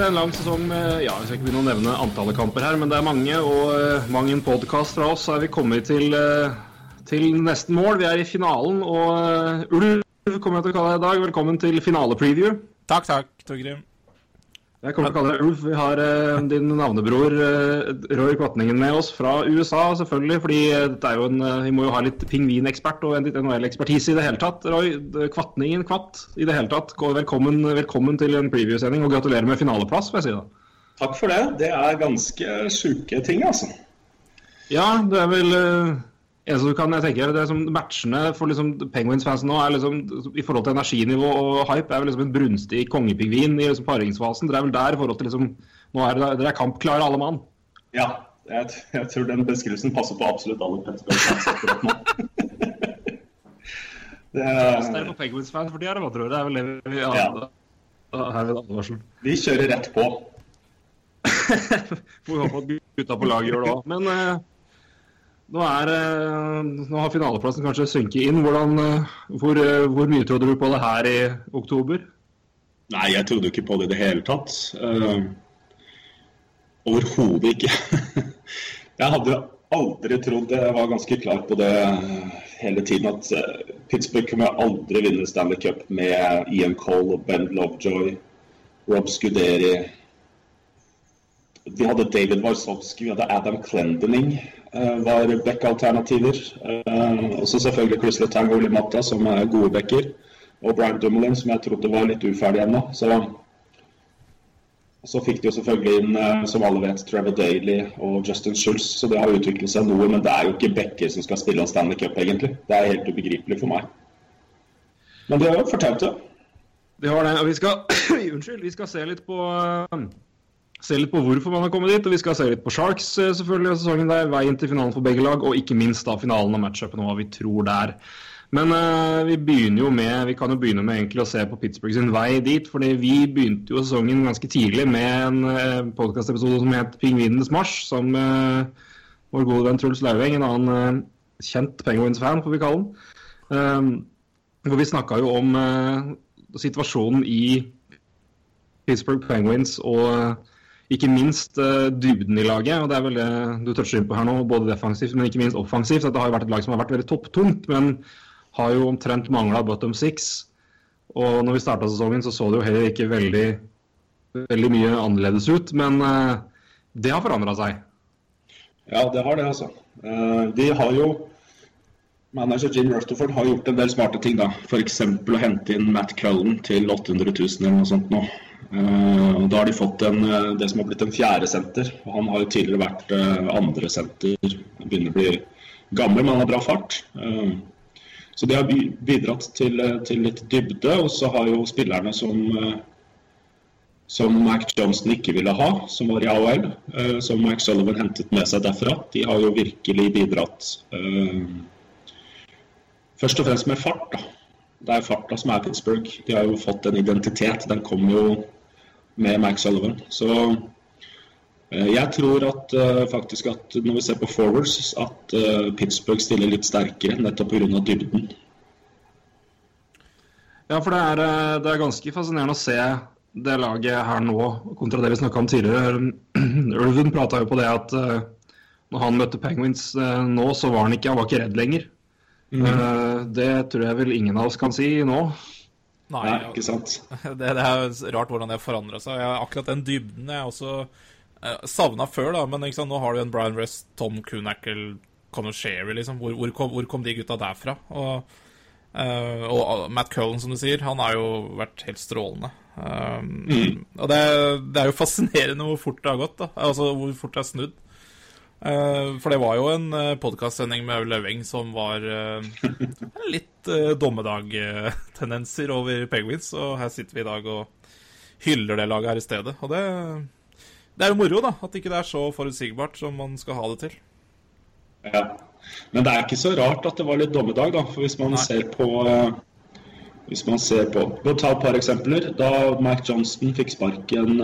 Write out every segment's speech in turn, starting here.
Etter en lang sesong med ja, Jeg skal ikke begynne å nevne antallet kamper her, men det er mange, og uh, mang en podkast fra oss, er vi kommet til, eh, til nesten mål. Vi er i finalen, og uh, Ulv kommer jeg til å kalle deg i dag. Velkommen til finale-preview. Takk, takk, Torgrim. Jeg kommer til å kalle deg Ulf. Vi har uh, din navnebror uh, Roy Kvatningen med oss fra USA, selvfølgelig. fordi jo en, vi må jo ha litt pingvinekspert og NHL-ekspertise i det hele tatt. Roy, Kvatningen, Kvatt, i det hele tatt. Velkommen, velkommen til en preview-sending, og gratulerer med finaleplass, får jeg si da. Takk for det. Det er ganske sjuke ting, altså. Ja, det er vel uh, eneste du kan jeg tenker, det er som Matchene for liksom, Penguins-fansen nå er liksom, i forhold til energinivå og hype er vel liksom en brunstig kongepingvin i liksom, paringsfasen. Dere er vel der i forhold til liksom, Nå er dere dere er kampklare alle mann. Ja, jeg, jeg tror den beskrivelsen passer på absolutt alle Penguins-fans akkurat nå. det, er, det er på Penguins-fans for de eller hva tror du? Det er vel det vi ja, her er vi vi kjører rett på. Får håpe at gutta på laget gjør det òg. Men eh, nå, er, eh, nå har finaleplassen kanskje synket inn. Hvordan, eh, hvor, eh, hvor mye trodde du på det her i oktober? Nei, jeg trodde ikke på det i det hele tatt. Uh, Overhodet ikke. jeg hadde aldri trodd Jeg var ganske klar på det hele tiden at Pittsburgh kommer aldri vinne Stanley Cup med Ian Cole Ben Lovejoy, Rob Scuderi. Vi hadde David Warsowski, vi hadde Adam Clendening eh, var back-alternativer. Eh, og så selvfølgelig Chris Letang og Willy Matta, som er gode backer. Og Brian Dumoulin, som jeg trodde var litt uferdig ennå. Så, så fikk de jo selvfølgelig inn, eh, som alle vet, Trevor Daly og Justin Schultz. Så det har utviklet seg noe, men det er jo ikke backer som skal spille om Stanley Cup, egentlig. Det er helt ubegripelig for meg. Men de har jo fortalt det. De har det, og vi skal, unnskyld, vi skal se litt på Se litt på hvorfor man har kommet dit, og vi skal se litt på Sharks eh, selvfølgelig og sesongen der. Veien til finalen for begge lag, og ikke minst da finalen av matchupen og hva vi tror der. Men uh, vi begynner jo med vi kan jo begynne med egentlig å se på Pittsburgh sin vei dit. fordi vi begynte jo sesongen ganske tidlig med en uh, podkastepisode som het 'Pingvinenes marsj', som uh, vår gode venn Truls Lauveng, en annen uh, kjent Penguins-fan, får vi kalle. Um, hvor vi snakka jo om eh, situasjonen i Pittsburgh Penguins og eh, ikke minst eh, dybden i laget. og Det er vel det du toucher inn på her nå, både defensivt, men ikke minst offensivt. Det har jo vært et lag som har vært veldig topptungt, men har jo omtrent mangla bottom six. Og når vi starta sesongen, så så det jo heller ikke veldig, veldig mye annerledes ut. Men eh, det har forandra seg. Ja, det har det, altså. Eh, De har jo Manager Jim Rutherford har gjort en del smarte ting, da. F.eks. å hente inn Matt Cullen til 800 000 eller noe sånt nå. Eh, Da har de fått en, eh, det som har blitt en fjerde senter. Han har jo tidligere vært eh, andre senter. Han begynner å bli gammel, men han har bra fart. Så de har bidratt til, til litt dybde. Og så har jo spillerne som som Mac Johnson ikke ville ha, som var i eh, som Mac Sullivan hentet med seg derfra. De har jo virkelig bidratt først og fremst med fart. da. Det er farta som er Pittsburgh. De har jo fått en identitet. Den kom jo med Max Sullivan. Så eh, jeg tror at eh, faktisk at når vi ser på forwards, at eh, Pittsburgh stiller litt sterkere nettopp pga. dybden. Ja, for det er, det er ganske fascinerende å se det laget her nå, kontra det vi snakka om tidligere. Ulven prata jo på det at når han møtte Penguins nå, så var han ikke, han var ikke redd lenger. Mm. det tror jeg vel ingen av oss kan si nå. Nei, Nei, ikke sant? det, det er rart hvordan det har forandra seg. Jeg, akkurat den dybden jeg også eh, savna før, da. Men sant, nå har du en Brian Rest, Tom Kunackle, Conor Sherry, liksom. Hvor, hvor, kom, hvor kom de gutta derfra? Og, eh, og Matt Cullen, som du sier, han har jo vært helt strålende. Um, Og det, det er jo fascinerende hvor fort det har gått, da. Altså hvor fort det er snudd. Eh, for det var jo en eh, podkastsending med Løving som var eh, litt dommedagtendenser over Penguins, og her sitter vi i dag og hyller det laget her i stedet. Og det, det er jo moro, da. At ikke det er så forutsigbart som man skal ha det til. Ja. Men det er ikke så rart at det var litt dommedag, da. For hvis man Nei. ser på hvis man ser på Må ta et par eksempler. Da Mike Johnston fikk sparken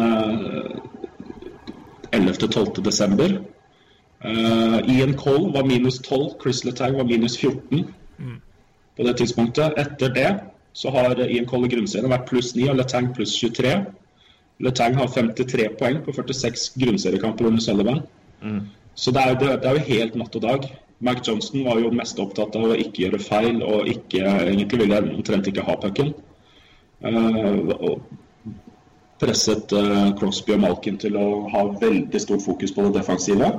11.-12.12., Uh, Ian Cole var minus 12, Chris Letang var minus 14 mm. på det tidspunktet. Etter det så har Ian Cole i grunnserien vært pluss 9 og Letang pluss 23. Letang har 53 poeng på 46 grunnseriekamper under Sullivan. Mm. Så det er, jo, det er, jo, helt natt og dag. Mark Johnson var jo mest opptatt av å ikke gjøre feil og ikke, egentlig ville omtrent ikke ha pucken. Uh, presset uh, Crosby og Malkin til å ha veldig stort fokus på det defensive.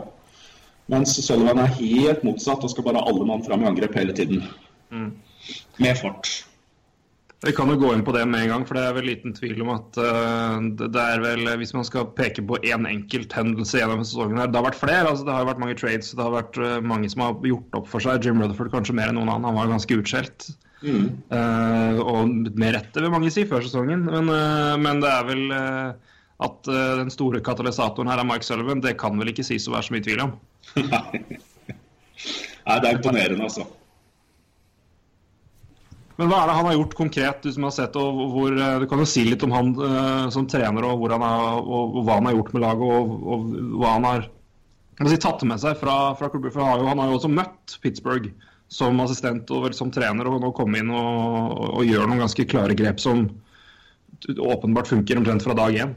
Mens Sullivan er helt motsatt og skal bare ha alle mann fram i angrep hele tiden. Med fart. Vi kan jo gå inn på det med en gang, for det er vel liten tvil om at uh, det er vel, hvis man skal peke på én enkelt hendelse gjennom sesongen her Det har vært flere. altså Det har jo vært mange trades, det har vært uh, mange som har gjort opp for seg. Jim Rutherford kanskje mer enn noen annen. Han var ganske utskjelt. Eh, og med rette, vil mange si, før sesongen. Men, eh, men det er vel eh, at eh, den store katalysatoren her er Mike Sullivan. Det kan vel ikke sies å være så mye tvil om. Nei, det er imponerende, altså. Men hva er det han har gjort konkret, du som har sett, og hvor, eh, du kan jo si litt om han eh, som trener, og, han har, og, og hva han har gjort med laget, og, og hva han har si, tatt med seg fra, fra klubber. For han har, jo, han har jo også møtt Pittsburgh som assistent og som trener, og nå komme inn og, og, gjøre noen ganske klare grep som åpenbart funker omtrent fra dag én.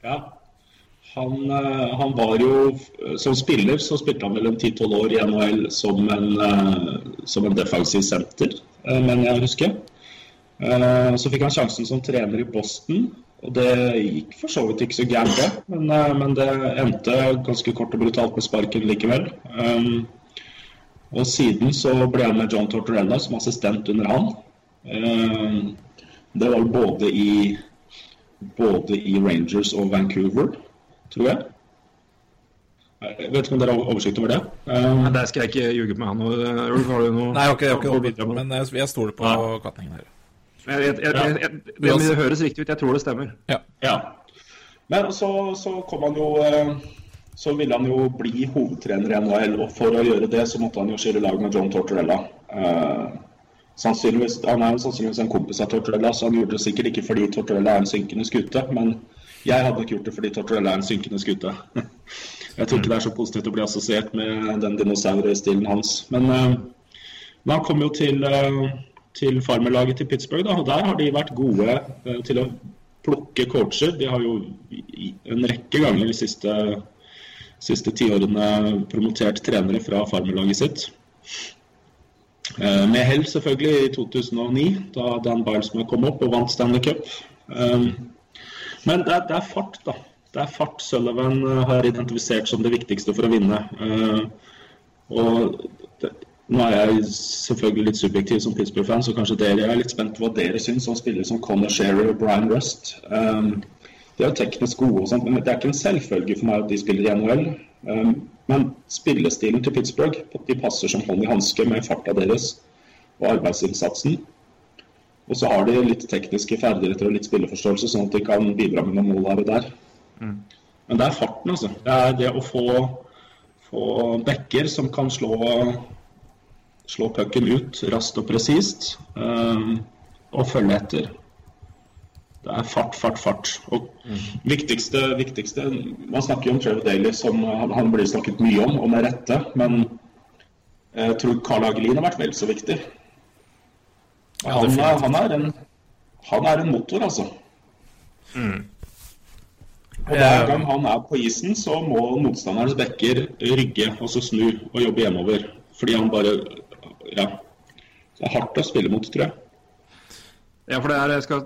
Ja. Han, eh, han var jo Som spiller så spilte han en 10-12 år i NHL som en, eh, som en defensiv senter, eh, men jeg husker. Eh, Så fikk han sjansen som trener i Boston, og det gikk for så vidt ikke så gærent, det. Men, eh, men det endte ganske kort og brutalt med sparken likevel. Og siden så ble han med John Tortorella som assistent under han. Det var både i både i Rangers og Vancouver, tror jeg. Jeg vet ikke om dere har oversikt over det? Um, Men Der skal jeg ikke ljuge på meg. Nå, Ulf, har du noe Nei, jeg har ikke, jeg har ikke å bidra med? men jeg, jeg stoler på Ja. Katningen her. Jeg, jeg, jeg, jeg, jeg, det, det høres riktig ut. Jeg tror det stemmer. Ja. Ja. Men så, så kom han jo eh, Så ville han jo bli hovedtrener i NHL, og for å gjøre det så måtte han jo skille lag med John Tortorella. Uh, sannsynligvis, Han er jo sannsynligvis en kompis av Tortorella, så han gjorde det sikkert ikke fordi Tortorella er en synkende skute, men jeg hadde ikke gjort det fordi Tortorella er en synkende skute. Jeg tror ikke det er så positivt å bli assosiert med den dinosaurstilen hans. Men, eh, men han kom jo til, eh, til farmerlaget til Pittsburgh, da, og der har de vært gode eh, til å plukke coacher. De har jo en rekke ganger de siste, siste tiårene promotert trenere fra farmerlaget sitt. Med hell selvfølgelig i 2009, da Dan Bilesma kom opp og vant Stanley Cup. Men det er, det er fart, da. Det er fart Sullivan eh, har identifisert som det viktigste for å vinne. Eh, Og det, nå er jeg selvfølgelig litt subjektiv som Pittsburgh-fan, så kanskje dere er litt spent på hva dere syns om spillere som Conor Shearer og Brian Rust. Um, de er jo teknisk gode, og sånt, men det er ikke en selvfølge for meg at de spiller i NHL. Um, men spillestilen til Pittsburgh de passer som hånd i hanske med farta deres og arbeidsinnsatsen. Og så har de litt tekniske ferdigheter og litt spilleforståelse, sånn at de kan bidra med noen mål her og der. Men det er farten, altså. Det er det å få, få backer som kan slå, slå pucken ut raskt og presist, um, og følge etter. Det er fart, fart, fart. Og viktigste, viktigste Man snakker jo om Trevor Daly, som han, han blir snakket mye om, og med rette. Men jeg tror Carl Hagelin har vært vel så viktig. Ja, han, er, han, er en, han er en motor, altså. Og hver gang han er på isen, så må motstanderens bekker rygge og så snu og jobbe hjemover. Fordi han bare Ja. Det er hardt å spille mot, tror jeg. Ja, for det er, Jeg skal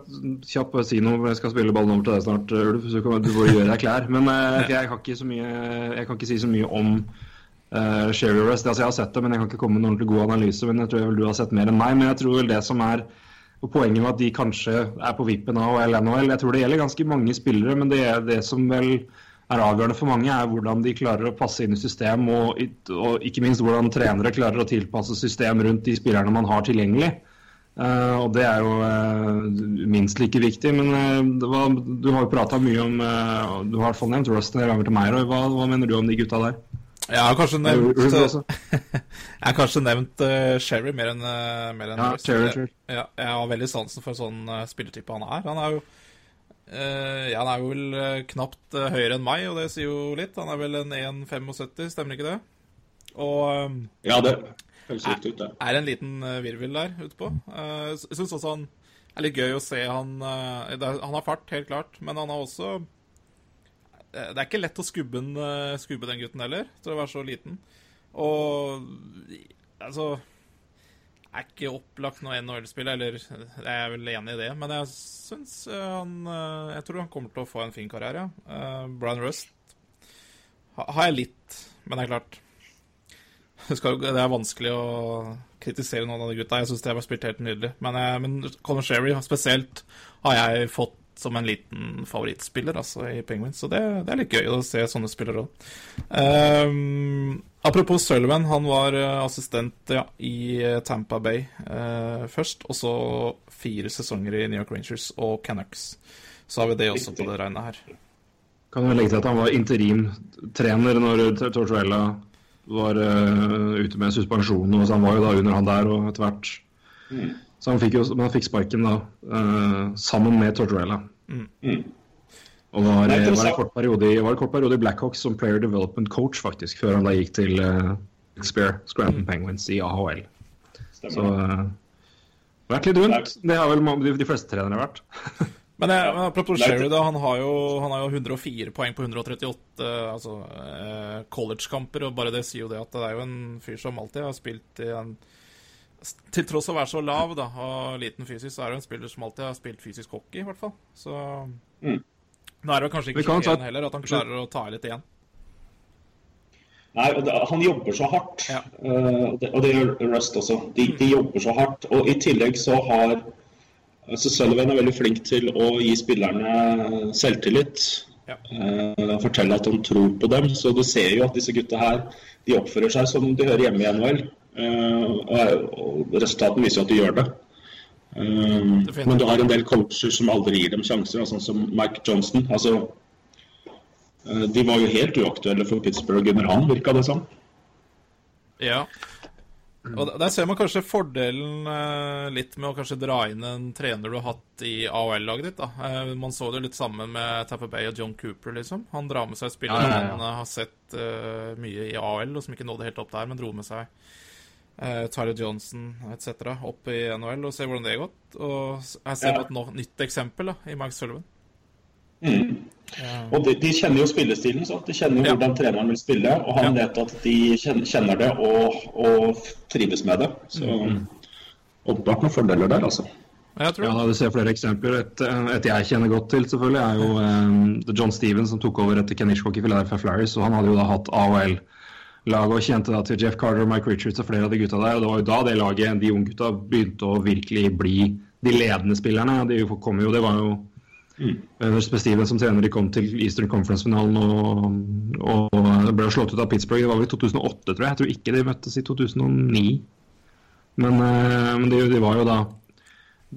kjapt si noe, for jeg skal spille ballen over til deg snart, Ulf. Så du kan- du får gjøre deg klar. Men eh, jeg, kan ikke så mye, jeg kan ikke si så mye om uh, Sherry Rest. Altså, jeg har sett det, men jeg kan ikke komme med en ordentlig god analyse. Men jeg tror vel du har sett mer enn meg. Men jeg tror vel det som er poenget med at de kanskje er på vippen av NHL. Jeg tror det gjelder ganske mange spillere, men det, det som vel er avgjørende for mange, er hvordan de klarer å passe inn i system, og, og ikke minst hvordan trenere klarer å tilpasse system rundt de spillerne man har tilgjengelig. Uh, og det er jo uh, minst like viktig. Men uh, var, du har jo prata mye om Du har i hvert fall nevnt Rust en del til meg. Hva, hva mener du om de gutta der? Jeg har kanskje nevnt Jeg har kanskje nevnt uh, Sherry mer enn uh, mer enn Ja, Sherry, Sherry, Jeg- Ja, jeg har veldig sansen for sånn uh, spillertype han er. Han er jo uh, ja, han er jo vel eh, knapt eh, høyere enn meg, og det sier jo litt. Han er vel en 1,75, stemmer ikke det? Og um, Ja, det høres riktig ut, det. er en liten eh, virvel der ute på. Eh, Jeg syns også han er litt gøy å se han eh, det er, Han har fart, helt klart, men han har også eh, Det er ikke lett å skubbe, den, eh, skubbe den gutten heller, til å være så liten. Og altså er ikke opplagt noe NHL-spill, eller jeg er vel enig i det, men jeg syns eh, han eh, Jeg tror han kommer til å få en fin karriere. Eh, Brian Rust ha, har jeg litt, men det er klart det, er vanskelig å kritisere noen av de gutta. Jeg syns de har spilt helt nydelig. Men, eh, men Conor Sherry spesielt har jeg fått som en liten favorittspiller altså, i Penguins. Så det, det er litt gøy å se sånne spillere òg. apropos Sullivan, han var eh, assistent ja, i eh, Tampa Bay uh, først. Og så fire sesonger i New York Rangers og Canucks. Så har vi det også på det regnet her. Kan jo legge til at han var interimtrener når Tortuella var uh, ute med suspensjon. Og så han var jo da under han der og etter hvert Så han fikk jo han fikk sparken da, uh, sammen med Tortuella. Og var, Nei, var, interessant. en kort periode, i- var en kort periode i Blackhawks som player development coach, faktisk, før han da gikk til uh, Spear, Scranton Penguins i AHL. Så Stemmer. uh, vært litt rundt. Det har vel de, de fleste trenere vært. Men, jeg, men apropos Sherry, da, han har, jo, han har jo 104 poeng på 138 altså, eh, college-kamper, og bare det sier jo det at det er jo en fyr som alltid har spilt i en Til tross for å være så lav da, og liten fysisk, så er det en spiller som alltid har spilt fysisk hockey, i hvert fall. Så Nå er det kanskje ikke kan igjen heller at han klarer å ta i litt igjen. Nei, og det, Han jobber så hardt, Ja. uh, og, det, og det gjør Rust også. De, de jobber så hardt. Og I tillegg så har så Sullivan er veldig flink til å gi spillerne selvtillit. Ja. Uh, fortelle at han tror på dem. Så du ser jo at disse gutta her de oppfører seg som de hører hjemme i NHL. Eh, og, resultatene viser at de gjør det. Um, Definitivt. men du har en del coacher som aldri gir dem sjanser, sånn som Mike Johnson. Altså, eh, de var jo helt uaktuelle for Pittsburgh under han, virka det som. Ja. Og der- ser man kanskje fordelen eh, litt med å kanskje dra inn en trener du har hatt i AOL-laget ditt. da. Eh, man så det litt sammen med Tapper Bay og John Cooper, liksom. Han drar med seg spillere Ja, ja, ja. han eh, har sett eh, mye i AOL, og som ikke nådde helt opp der, men dro med seg uh, Tyler Johnson etc. opp i NHL, og ser hvordan det har gått. Og jeg ser Ja. på et nytt eksempel da, i Mike Sullivan. Og de, de kjenner jo spillestilen, så de kjenner jo Ja. hvordan treneren vil spille. Og han vet at de kjenner, det og, og trives med det. Så åpenbart noen fordeler der, altså. Jeg tror Ja, da, Du ser flere eksempler. Et, et jeg kjenner godt til, selvfølgelig, er jo um, John Stevens som tok over etter Kenishkok i Philadelphia Flyers. og Han hadde jo da hatt AHL-laget og kjente da til Jeff Carter, Mike Richards og flere av de gutta der. og Det var jo da det laget, de unge gutta, begynte å virkelig bli de ledende spillerne. og De kom jo, det var jo mm. Stevens som trener de kom til Eastern Conference-finalen og, og ble slått ut av Pittsburgh. Det var vel i 2008, tror jeg. Jeg tror ikke de møttes i 2009. Men, eh, men de, de var jo da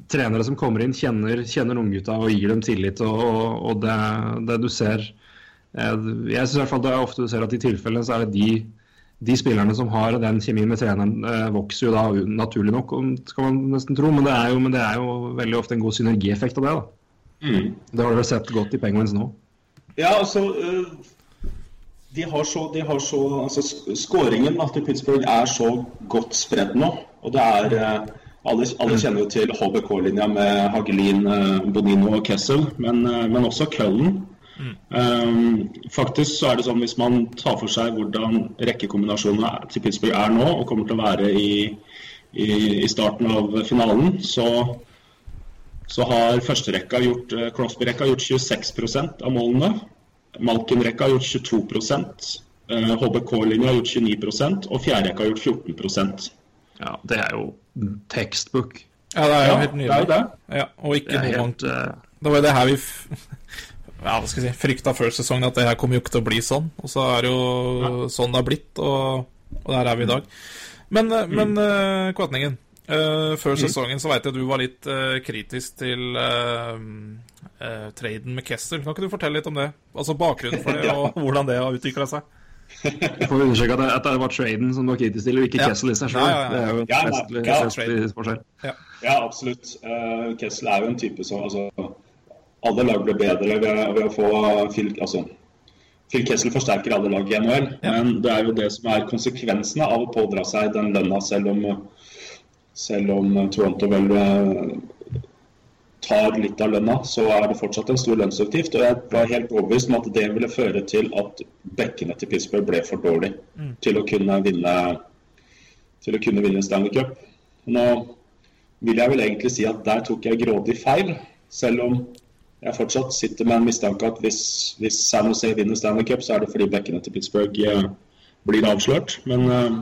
trenere som kommer inn, kjenner, kjenner unggutta og gir dem tillit. Og, og, og det, det du ser eh, Jeg synes i hvert fall det er ofte du ser at i tilfellene så er det de, de spillerne som har den kjemien med treneren, eh, vokser jo da naturlig nok, skal man nesten tro. Men det er jo, men det er jo veldig ofte en god synergieffekt av det. da. Det har du vel sett godt i Penguins nå. Ja, altså øh, De har så, de har så altså Skåringen til Pittsburgh er så godt spredd nå. Og det er øh, alle, alle kjenner jo til HBK-linja med Hagelin, Bonino og Kessel, men, men også Cullen. Um, faktisk så er det sånn hvis man tar for seg hvordan rekkekombinasjonene til Pittsburgh er nå, og kommer til å være i, i, i starten av finalen, så så har førsterekka gjort eh, Crosby-rekka har gjort 26% av målene. Malkin-rekka har gjort 22 eh, HBK-linja har gjort 29 og fjerderekka har gjort 14% Ja, Det er jo tekstbok. Ja, det er jo Ja, helt det nydelig. er jo det. Ja, og Det er noe helt eh, Det var jo det her vi f ja, hva skal jeg si, frykta før sesongen, at det her kommer jo ikke til å bli sånn. Og så er det jo sånn det har blitt, og, og der er vi i dag. Men, mm. men uh, Kvatningen, uh, før sesongen så veit jeg du var litt uh, kritisk til eh, eh, traden med Kessel. Kan ikke du fortelle litt om det? Altså bakgrunnen for det, og hvordan det har utvikla seg? Vi får understreke at det, at det var traden som du var kritisk til, og ikke Ja. Kessel i seg sjøl. Ja, ja, ja. Det er jo en Ja, vesentlig ja, forskjell. Ja, absolutt. Eh, Kessel er jo en type som altså, Alle lag blir bedre ved, ved å få Phil, altså, Phil Kessel forsterker alle lag i NHL, men det er jo det som er konsekvensene av å pådra seg den lønna, selv om, selv om Toronto vel eh, tar litt av lønna, så er det fortsatt en stor lønnsutgift. Og jeg var helt overbevist om at det ville føre til at bekkene til Pittsburgh ble for dårlig til å kunne vinne til å kunne vinne Stanley Cup. Nå vil jeg vel egentlig si at der tok jeg grådig feil, selv om jeg fortsatt sitter med en mistanke at hvis, hvis San Jose vinner Stanley Cup, så er det fordi bekkene til Pittsburgh eh, blir avslørt. Men eh,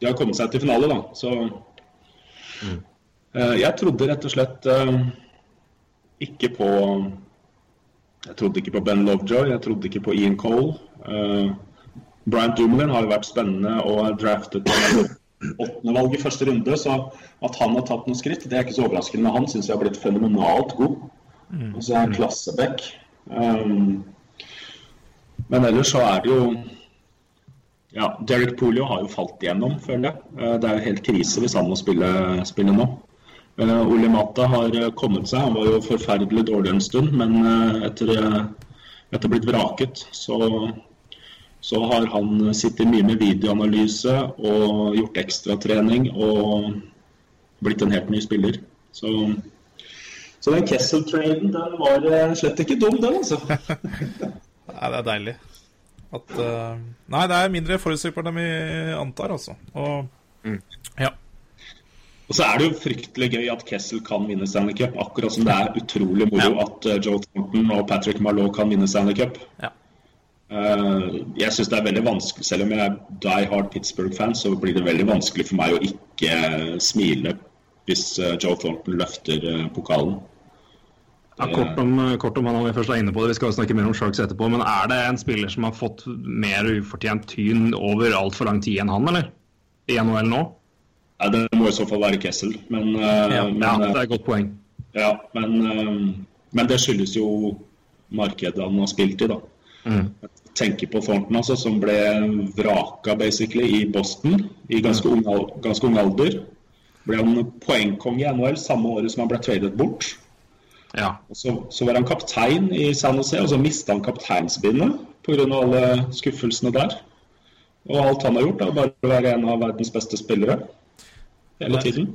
de har kommet seg til finale, da. Så eh, jeg trodde rett og slett eh, ikke på Jeg trodde ikke på Ben Lovejoy, jeg trodde ikke på Ian Cole. Eh, Bryant Dumoulin har jo vært spennende og draftet åttendevalg åttende valg i første runde, så at han har tatt noen skritt, det er ikke så overraskende. Men han syns jeg har blitt fenomenalt god. Og så er han klasseback. Um, men ellers så er det jo Ja, Derek Polio har jo falt igjennom, føler jeg. Eh, Det er jo helt krise hvis han må spille, spille nå. Uh, Ole Mata har eh, kommet seg. Han var jo forferdelig dårlig en stund, men etter, etter blitt vraket, så så har han sittet mye med videoanalyse og gjort ekstratrening og blitt en helt ny spiller. Så, så den Kessel-traden den var eh, slett ikke dum, den, altså. Nei, det er deilig. At uh, Nei, det er mindre forutsigbart enn vi antar, altså. Og ja. Og så er det jo fryktelig gøy at Kessel kan vinne Stanley Cup, akkurat som det er utrolig moro at eh, Joe Thornton og Patrick Marlowe kan vinne Stanley Cup. ja. Uh, jeg syns det er veldig vanskelig, selv om jeg er die hard Pittsburgh-fan, så blir det veldig vanskelig for meg å ikke smile hvis Joe Thornton løfter pokalen. Ja, kort, om, kort om han vi først er inne på det, vi skal snakke mer om Sharks etterpå. Men er det en spiller som har fått mer ufortjent tyn over altfor lang tid enn han, eller? I NHL nå? Nei, det må i så fall være Kessel, men, eh, Ja, men, ja eh, det er et godt poeng. ja, men, eh, men det skyldes jo markedet han har spilt i, da. Mm. Tenker på Thornton, altså, som ble vraka basically i Boston i ganske ung, al- ganske ung alder. Ble han poengkonge i NHL samme året som han ble tradet bort. Ja. Så, så var han kaptein i San Jose, og så mista han kapteinsbindet pga. alle skuffelsene der. Og alt han har gjort, er bare å være en av verdens beste spillere hele tiden.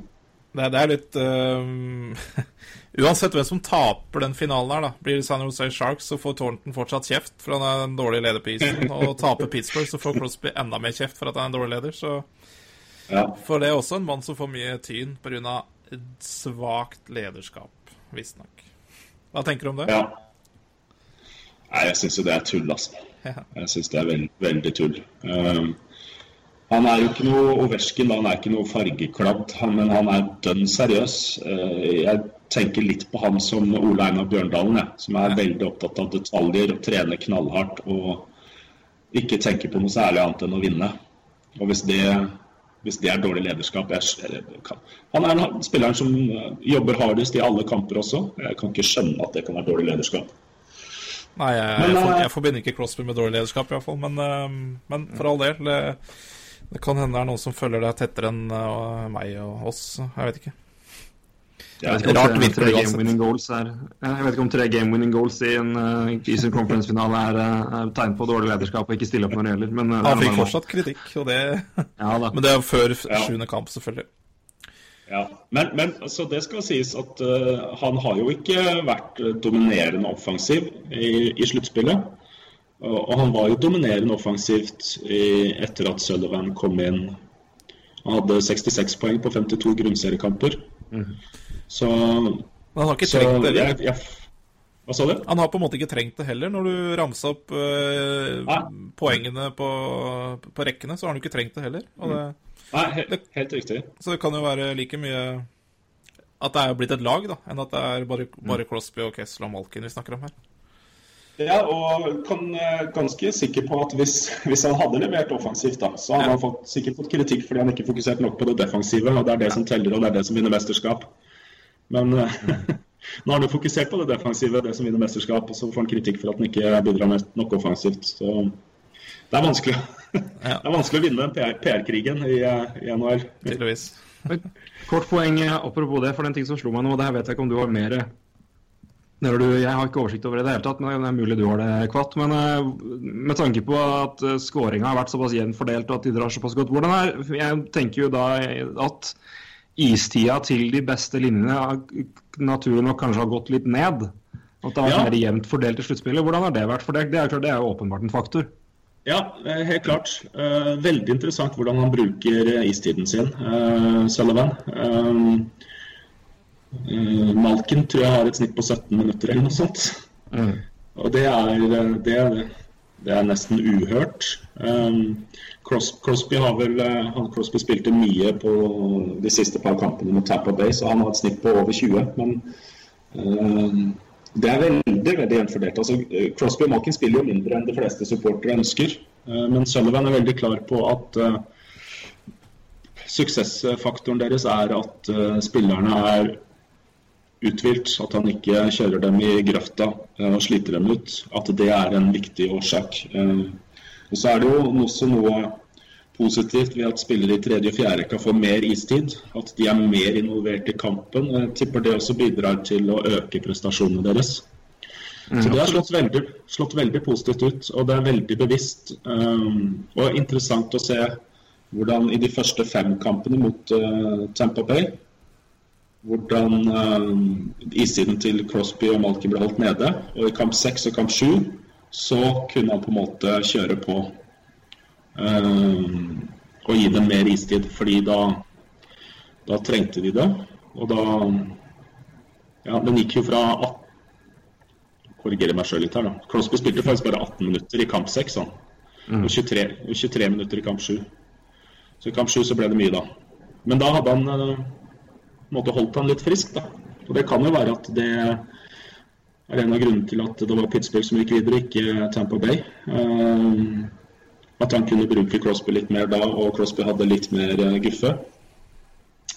Det, det er litt uh, Uansett hvem som taper den finalen her, da. Blir det San Jose Sharks, så får Thornton fortsatt kjeft for han er en dårlig leder på isen. Og taper Pittsburgh, så får Crosby enda mer kjeft for at han er en dårlig leder. Så Ja. For det er også en mann som får mye tyn pga. svakt lederskap, visstnok. Hva tenker du om det? ja. Nei, jeg syns jo det er tull, altså. Ja. Jeg syns det er veld, veldig tull. Um, han er jo ikke noe Ovesjkin, han er ikke noe fargekladd, men han er dønn seriøs. Uh, jeg tenker litt på han som Ole Einar Bjørndalen, jeg, som er veldig opptatt av detaljer og trener knallhardt og ikke tenker på noe særlig annet enn å vinne. Og hvis det, hvis det er dårlig lederskap jeg, Han er en spilleren som uh, jobber hardest i alle kamper også. Jeg kan ikke skjønne at det kan være dårlig lederskap. Nei, jeg, Men, jeg, for, eh, jeg forbinder ikke Crosby med dårlig lederskap, iallfall. Men, eh, men for all del. Det, det kan hende det er noen som følger deg tettere enn eh, meg og oss. Jeg vet ikke. Ja, Jeg vet ikke om Rart tre- game winning goals er Jeg vet ikke om tre game winning goals i en uh, Eastern Conference-finale er, uh, er tegn på dårlig lederskap og ikke stille opp når det gjelder. Men, uh, er Han fikk fortsatt kritikk, og det, Ja da. men det er før Ja. sjuende kamp, selvfølgelig. Ja, men, men altså, det skal sies at uh, han har jo ikke vært eh, dominerende offensiv i, i sluttspillet. Og, og han var jo dominerende offensivt i, etter at Sullivan kom inn. Han hadde 66 poeng på 52 grunnseriekamper. Så, Men han har ikke så trengt det jeg, jeg, Hva sa du? Han har på en måte ikke trengt det heller. Når du ramsa opp eh, poengene på, på rekkene, så har han jo ikke trengt det heller. Det, Nei, he, helt riktig. så det kan jo være like mye at det er blitt et lag, da, enn at det er bare, bare Crosby og Kessel og Malkin vi snakker om her. Ja, og kan eh, ganske sikker på at hvis, hvis han hadde levert offensivt, da, så hadde Ja. han fått, sikkert fått kritikk fordi han ikke fokuserte nok på det defensive. og Det er det som teller, og det er det som vinner mesterskap. Men eh, nå har han jo fokusert på det defensive, det som vinner mesterskap, og så får han kritikk for at han ikke bidrar med nok offensivt. Så det er vanskelig. Ja. Det er vanskelig å vinne den PR PR-krigen i, eh, i NHL. Tydeligvis. Kort poeng eh, apropos det, for den ting som slo meg nå, det her vet jeg ikke om du har mer Jeg har ikke oversikt over det i det hele tatt, men det er mulig du har det, Kvatt. Men med tanke på at skåringa har vært såpass jevnt fordelt og at de drar såpass godt, hvordan er Jeg tenker jo da at istida til de beste linjene naturlig nok kanskje har gått litt ned. At det har vært Ja. mer jevnt fordelt i sluttspillet. Hvordan har det vært fordelt? Det er klart, det er jo åpenbart en faktor. Ja, eh, helt klart. Eh, Veldig interessant hvordan han bruker eh, istiden sin, Sullivan. Eh, tror jeg har et snitt på 17 minutter eller noe sånt. Og det er, det, er, det er nesten uhørt. Um, Cros Crosby har vel eh, han Crosby spilte mye på de siste par kampene mot Tampa Bay, så han har et snitt på over 20. Men um, det er veldig veldig jevnt fordelt. Altså, Crosby og Malkin spiller jo mindre enn de fleste supportere ønsker. Eh, Men Sullivan er veldig klar på at uh, suksessfaktoren deres er at uh, spillerne er uthvilt. At han ikke kjører dem i grøfta eh, og sliter dem ut. At det er en viktig årsak. Eh, Og så er det jo også noe positivt ved at spillere i tredje og fjerde kan få mer istid. At de er mer involvert i kampen. Jeg tipper det også bidrar til å øke prestasjonene deres. Så det har slått veldig, slått veldig positivt ut, og det er veldig bevisst. Um, og interessant å se hvordan i de første fem kampene mot uh, Tampa Bay hvordan uh, istiden til Crosby og Malky ble holdt nede. Og i kamp seks og kamp sju så kunne han på en måte kjøre på uh, og gi dem mer istid, fordi da, da trengte de det. Og da Ja, den gikk jo fra 18 Korrigerer meg selv litt her, da. Crosby spilte faktisk bare 18 minutter i kamp 6, han. Og, 23, 23 minutter i kamp 7. Så i kamp 7 så ble det mye, da. Men da hadde han en måte holdt han litt frisk, da. Og det kan jo være at det er en av grunnene til at det var Pittsburgh som gikk videre, ikke Tampa Bay. Um, at han kunne bruke Crosby litt mer da, og Crosby hadde litt mer eh, guffe.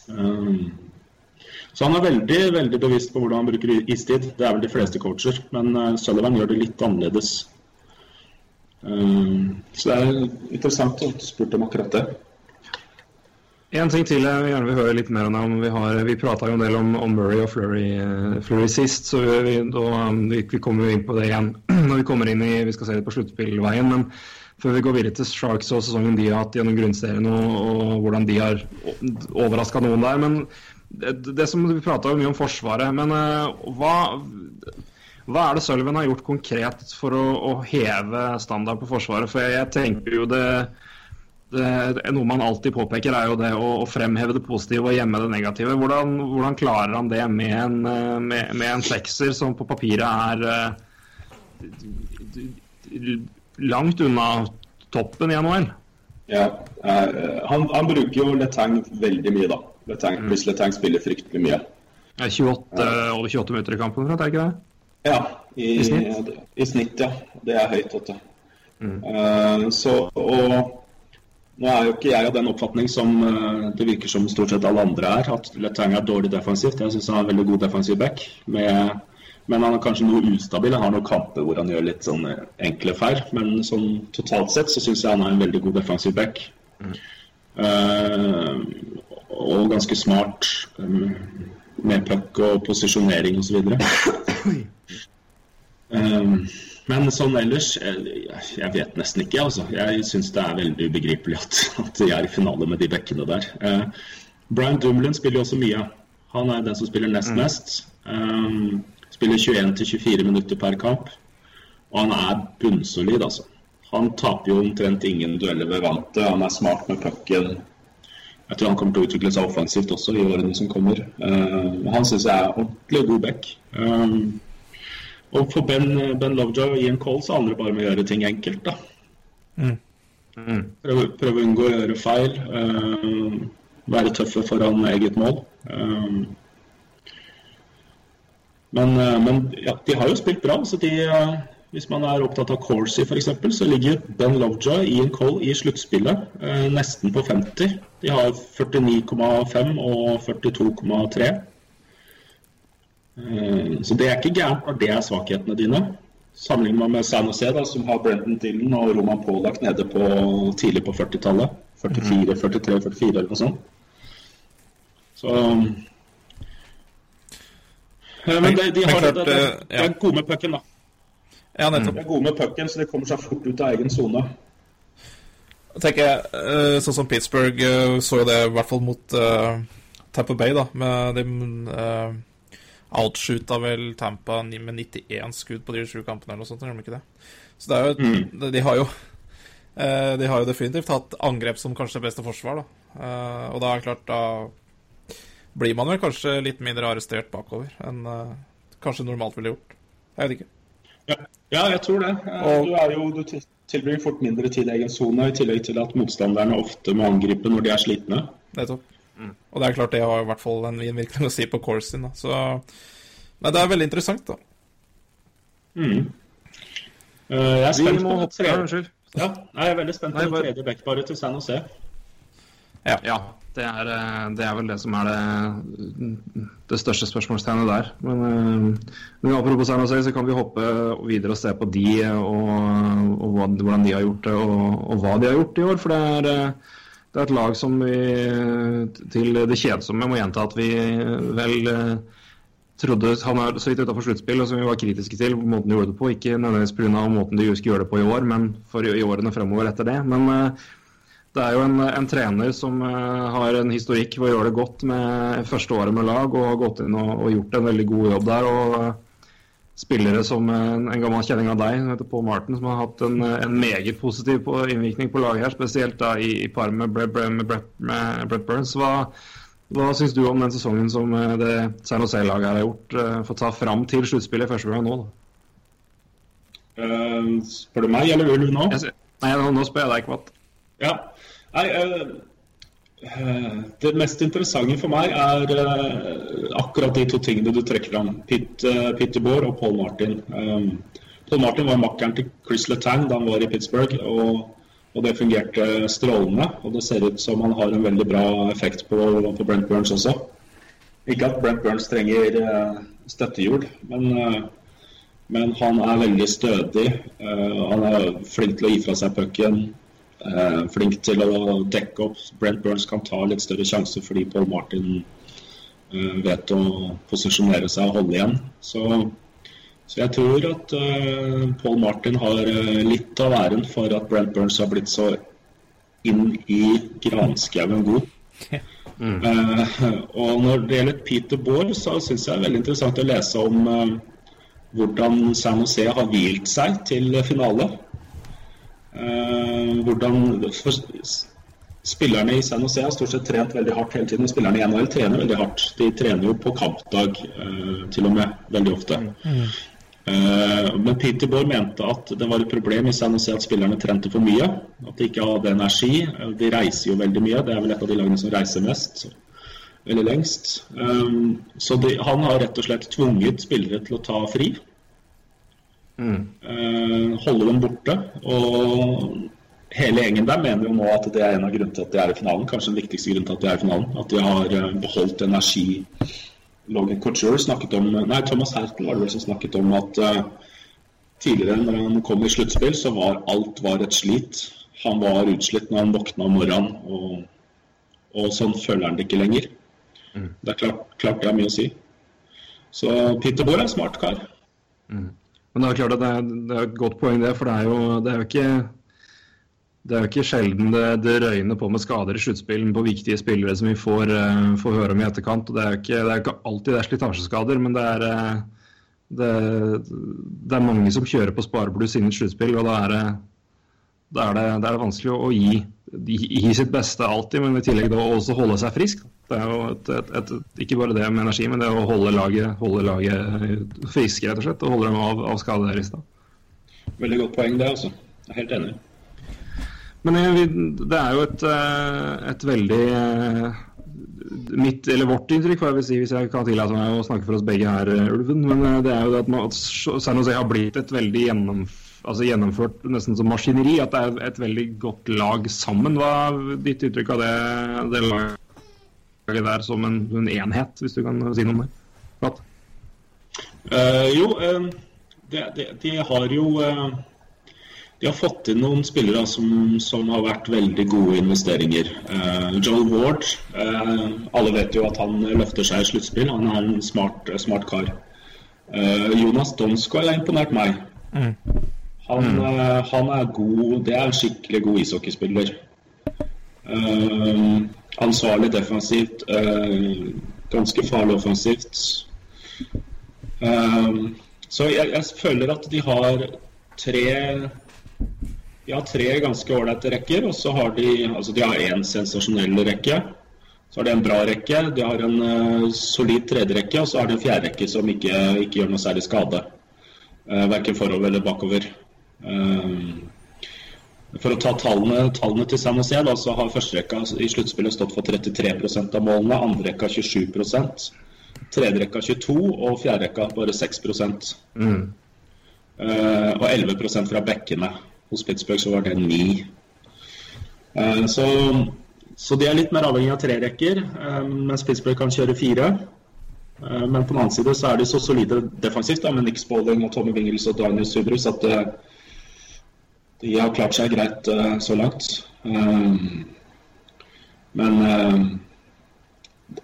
Um, så han er veldig veldig bevisst på hvordan han bruker istid. Det er vel de fleste coacher, men Sullivan gjør det litt annerledes. Um, så det er interessant at du spurte om akkurat det. En ting til jeg gjerne vil høre litt mer om. Vi, har, vi prata en del om, om Murray og Flurry, uh, Flurry sist, så vi, da, um, vi, vi kommer inn på det igjen når vi kommer inn i Vi skal se det på sluttspillveien. Men før vi går videre til Sharks og sesongen de har hatt gjennom grunnserien, og, og hvordan de har overraska noen der. Men det, det som vi prata mye om Forsvaret, men uh, hva hva er det Sølven har gjort konkret for å, å heve standard på Forsvaret? For jeg, jeg tenker jo det, det, Noe man alltid påpeker, er jo det å, å fremheve det positive og gjemme det negative. Hvordan, hvordan klarer han det med en, eh, med, med en sekser som på papiret er uh, langt unna toppen i NHL? Ja, uh, han, han bruker jo Letang veldig mye, da. Letang, Hvis Letang spiller fryktelig mye. Det er 28, over 28 minutter i kampen, er det ikke det? Ja, i, I snitt? I snitt, ja. Det er høyt. Vet. Eh, så, og nå er jo ikke jeg av den oppfatning som eh, det virker som stort sett alle andre er, at Letang er dårlig defensivt. Jeg syns han er en veldig god defensiv back. Med, men han er kanskje noe ustabil. Han har noen kamper hvor han gjør litt sånn eh, enkle feil. Men sånn totalt sett så syns jeg han er en veldig god defensiv back. Eh, og ganske smart um, med puck og posisjonering osv. Um, men sånn ellers Jeg, jeg vet nesten ikke, altså. Jeg syns det er veldig ubegripelig at, at de er i finale med de bekkene der. Uh, Brian Dumlin spiller jo også mye. Han er den som spiller nest mest. Um, spiller 21-24 minutter per kamp. Og han er bunnsolid, altså. Han taper jo omtrent ingen dueller ved vantet. Han er smart med pucken. Jeg tror han kommer til å utvikle seg offensivt også i årene som kommer. Uh, han syns jeg er ordentlig god back. Um, og for Ben, ben Lovejoy og Ian Cole så handler det bare om å gjøre ting enkelt. da. Prøve, prøve å unngå å gjøre feil. Uh, være tøffe foran eget mål. Uh, men, uh, men ja, de har jo spilt bra, så de, Hvis man er opptatt av Corsi f.eks., så ligger Ben Lovejoy og Ian Cole i sluttspillet nesten på 50. De har 49,5 og 42,3. Eh, så det er ikke gærent når det er svakhetene dine. Sammenligner man med San Jose, da, som har Brendan Dillon og Roman Polak nede på tidlig på 40-tallet. 44, 43, 44 eller noe sånt. Så eh, Men de, de, har, det, de, de, eh, er gode med pucken, da. Ja, nettopp. De er gode med pucken, så de kommer seg fort ut av egen sone. Tenker, jeg, Sånn som Pittsburgh så jo det i hvert fall mot uh, Tampa Bay, da. Med de uh, outshoota vel Tampa med 91 skudd på de sju kampene eller noe sånt, gjør de ikke det? Så det er jo de, de har jo eh, De har jo definitivt hatt angrep som kanskje beste forsvar, da. Eh, og da er det klart, da blir man vel kanskje litt mindre arrestert bakover enn eh, kanskje normalt ville gjort. Jeg vet ikke. Ja, ja jeg tror det. Og- Du, er jo, du tilbringer fort mindre tid i egen sone, i tillegg til at motstanderne ofte må angripe når de er slitne. Nettopp. Og det er klart det har i hvert fall en innvirkning å si på course sin. Da. Så Nei, det er veldig interessant, da. Mm. Eh, Jeg er spent på hoppe tredje. Unnskyld. Ja, jeg er veldig spent på Nei, den bare- tredje backparet til San Jose. Ja, det er, eh, det er vel det som er det, det største spørsmålstegnet der. Men, eh, men apropos San Jose, så kan vi hoppe videre og se på de og, og hvordan de har gjort det, og, og hva de har gjort i år. For det er, det er et lag som vi til det kjedsomme må gjenta at vi vel eh, trodde han er så vidt utafor sluttspill, og som vi var kritiske til måten de gjorde det på. Ikke nødvendigvis pga. måten de skulle gjøre det på i år, men for i, årene fremover etter det. Men eh, det er jo en, en trener som eh, har en historikk hvor gjøre det godt med første året med lag, og har gått inn og, og gjort en veldig god jobb der. og Spillere som en, en gammel kjenning av deg, som heter Paul Martin, som har hatt en, en meget positiv på, innvirkning på laget her, spesielt da i, i par med Brett, med Brett, med Brett Burns. Hva, hva syns du om den sesongen som eh, det San Jose-laget har gjort, for å ta fram til sluttspillet i første gang nå? Eh, Spør du meg, eller vil du nå? Jeg, nei, nå, spør jeg deg, Kvatt. Ja. Nei, eh, det mest interessante for meg er eh, akkurat de to tingene du trekker fram. Eh, Peter Bohr og Paul Martin. Paul Martin var makkeren til Chris Letang da han var i Pittsburgh, og, og det fungerte strålende. Og det ser ut som han har en veldig bra effekt på, på Brent Burns også. Ikke at Brent Burns trenger eh, støttehjul, men eh, men han er veldig stødig. eh, han er flink til å gi fra seg pucken. Eh, flink til å dekke opp. Brent Burns kan ta litt større sjanser fordi Paul Martin eh, vet å posisjonere seg og holde igjen. Så, så jeg tror at eh, Paul Martin har eh, litt av æren for at Brent Burns har blitt så inn i granskauen god. Eh, og når det gjelder Peter Bård så syns jeg det er veldig interessant å lese om eh, hvordan San Jose har hvilt seg til finale. Eh, hvordan Spillerne i San Jose har stort sett trent veldig hardt hele tiden. Spillerne i NHL trener veldig hardt. De trener jo på kampdag eh, til og med, veldig ofte. Eh, men Peter Bohr mente at det var et problem i San Jose at spillerne trente for mye. At de ikke hadde energi. De reiser jo veldig mye. Det er vel et av de lagene som reiser mest. Eller lengst. Så de, han har rett og slett tvunget spillere til å ta fri. Eh, holde dem borte. Og hele gjengen der mener jo nå at det er en av grunnene til at de er i finalen. Kanskje den viktigste grunnen til at de er i finalen. At de har eh, beholdt energi. Logan Couture snakket om Nei, Thomas Hertel var det vel som snakket om at eh, tidligere når han kom i sluttspill, så var alt var et slit. Han var utslitt når han våkna om morgenen, og, og sånn føler han det ikke lenger. Det er klart, klart det har mye å si. Så Peter Bohr er en smart kar. Men det er klart at det er, det er et godt poeng, det. For det er jo, det er jo ikke det er jo ikke sjelden det, det røyner på med skader i sluttspillen på viktige spillere som vi får, uh, får høre om i etterkant. og Det er jo ikke, det er ikke alltid det er slitasjeskader, men det er, uh, det, det er mange som kjører på sparebluss innen sluttspill. og da er da er det, vanskelig å gi, gi, gi sitt beste alltid, men i tillegg da også holde seg frisk. Det er jo et, et, et, ikke bare det med energi, men det å holde laget, holde laget friske, rett og slett. Og holde dem av, av skadelista. Veldig godt poeng, det, altså. Jeg er helt enig. Men eh, det er jo et, eh, et veldig eh, mitt, eller vårt inntrykk, får jeg vil si, hvis jeg kan tillate meg å snakke for oss begge her, Ulven, men det er jo det at, man, at San Jose har blitt et veldig gjennomf altså gjennomført nesten som maskineri. At det er et veldig godt lag sammen. Hva er ditt uttrykk av det, det laget der som en, en, enhet, hvis du kan si noe om det? Uh, jo, uh, de, de, de, har jo uh, De har fått inn noen spillere som, som har vært veldig gode investeringer. Joel Ward Alle vet jo at han løfter seg i sluttspill. Han er en smart, smart kar. Jonas Donsko har imponert meg. Mm. Han, mm. han, er god Det er en skikkelig god ishockeyspiller. ansvarlig defensivt. ganske farlig offensivt. Uh, så jeg, jeg, føler at de har tre De har tre ganske ålreite rekker, og så har de altså de har én sensasjonell rekke. Så har de en bra rekke, de har en uh, solid tredjerekke, og så har de en fjerderekke som ikke, ikke, gjør noe særlig skade. Uh, verken forover eller bakover. Uh, for å ta tallene, tallene til San Jose, da, så har førsterekka i sluttspillet stått for 33% av målene, andrerekka 27% Tredje rekka 22 og fjerde rekka bare 6 mm. uh, Og 11 fra bekkene. Hos Pittsburgh så var det 9 uh, så, så, de er litt mer avhengig av tre rekker, uh, mens Pittsburgh kan kjøre fire. Uh, men på den annen side så er de så solide defensivt da, med Nick Spalding og Tommy Wingels og Daniel Subrus at de har klart seg greit så langt. men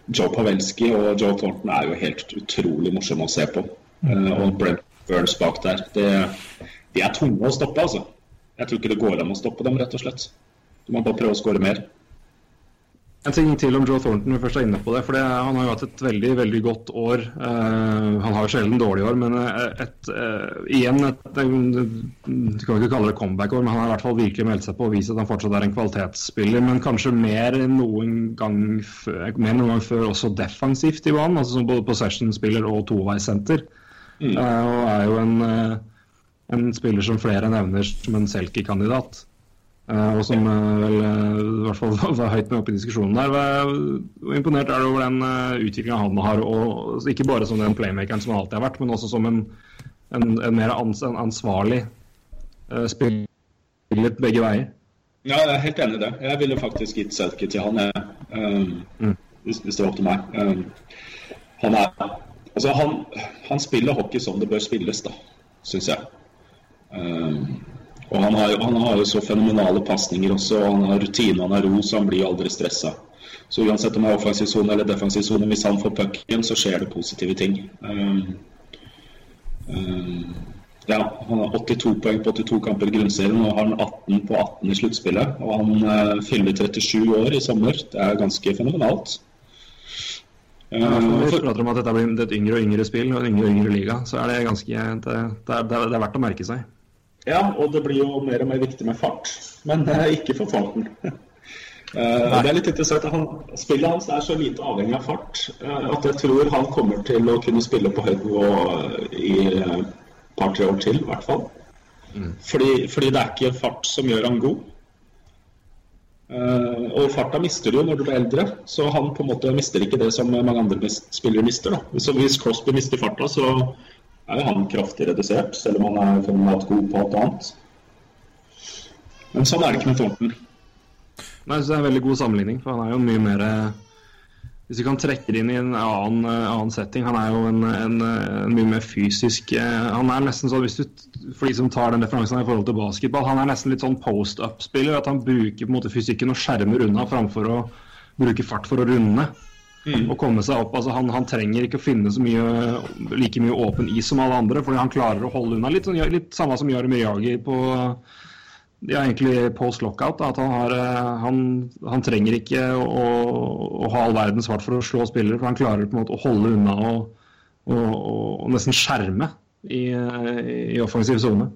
Joe Pavelski og Joe Thornton er jo helt utrolig morsomme å se på. Uh, og Brent Burns bak der. Det, de er tunge å stoppe, altså. Jeg tror ikke det går an å stoppe dem, rett og slett. Du må bare prøve å skåre mer. En ting til om Joe Thornton, vi først er inne på det. for det, Han har jo hatt et veldig veldig godt år. Uh, han har jo sjelden dårlige år, men et, et, uh, igjen et, Du kan ikke kalle det comeback-år, men han har i hvert fall virkelig meldt seg på og vist at han fortsatt er en kvalitetsspiller. Men kanskje mer enn noen gang før, mer noen gang før også defensivt i banen. altså som Både possession-spiller og toveissenter. Mm. Uh, og er jo en, en spiller som flere nevner som en Selkie-kandidat. Uh, og som uh, vel uh, i hvert fall var høyt med oppe i diskusjonen der. Hvor imponert er du over den utviklinga han har, og ikke bare som den playmakeren som han alltid har vært, men også som en, en, en mer ansvarlig spiller begge veier? Ja, jeg er helt enig i det. Jeg ville faktisk gitt Selke til han, jeg, um, mm. hvis, hvis, det var opp til meg. Um, han, er, altså, han, han, spiller hockey som det bør spilles, da, syns jeg. Um, og han har, han har, jo så fenomenale pasninger også, og han har rutine, han har ro, så han blir aldri stressa. Så uansett om det er offensiv sone eller defensiv sone, hvis han får pucken, så skjer det positive ting. Um, um, ja, han har 82 poeng på 82 kamper i grunnserien og har 18 på 18 i sluttspillet. Og han uh, fyller 37 år i sommer. Det er ganske fenomenalt. Ja, vi prater om at dette blir et yngre og yngre spill og en yngre og yngre liga, så er det ganske det, det, er, det er verdt å merke seg. Ja, og det blir jo mer og mer viktig med fart, men uh, ikke for farten. Uh, det er litt interessant at han, Spillet hans er så lite avhengig av fart uh, at jeg tror han kommer til å kunne spille på høyt nivå i et par-tre år til, i hvert fall. Mm. Fordi, fordi, det er ikke fart som gjør han god. og farta mister du jo når du blir eldre, så han på en måte mister ikke det som mange andre spillere mister. Da. Så hvis Crosby mister farta, så er han kraftig redusert, selv om han er fenomenalt god på alt annet. Men sånn er det ikke med Thornton. Nei, det er en veldig god sammenligning, for han er jo mye mer eh, Hvis vi kan trekke det inn i en annen, eh, annen setting Han er jo en, en, en, mye mer fysisk eh, Han er nesten sånn, du, For de som tar den referansen i forhold til basketball, han er nesten litt sånn post-up-spiller. At han bruker på en måte fysikken og skjermer unna framfor å bruke fart for å runde mm. å komme seg opp. Altså, han, han, trenger ikke å finne så mye, like mye åpen is som alle andre, fordi han klarer å holde unna. Litt, sånn, litt samme som Jari Jagi på ja, egentlig post lockout. at han, har, eh, han, han, trenger ikke å, å, ha all verden svart for å slå spillere, for han klarer på en måte å holde unna og, og, og nesten skjerme i, i offensiv sone.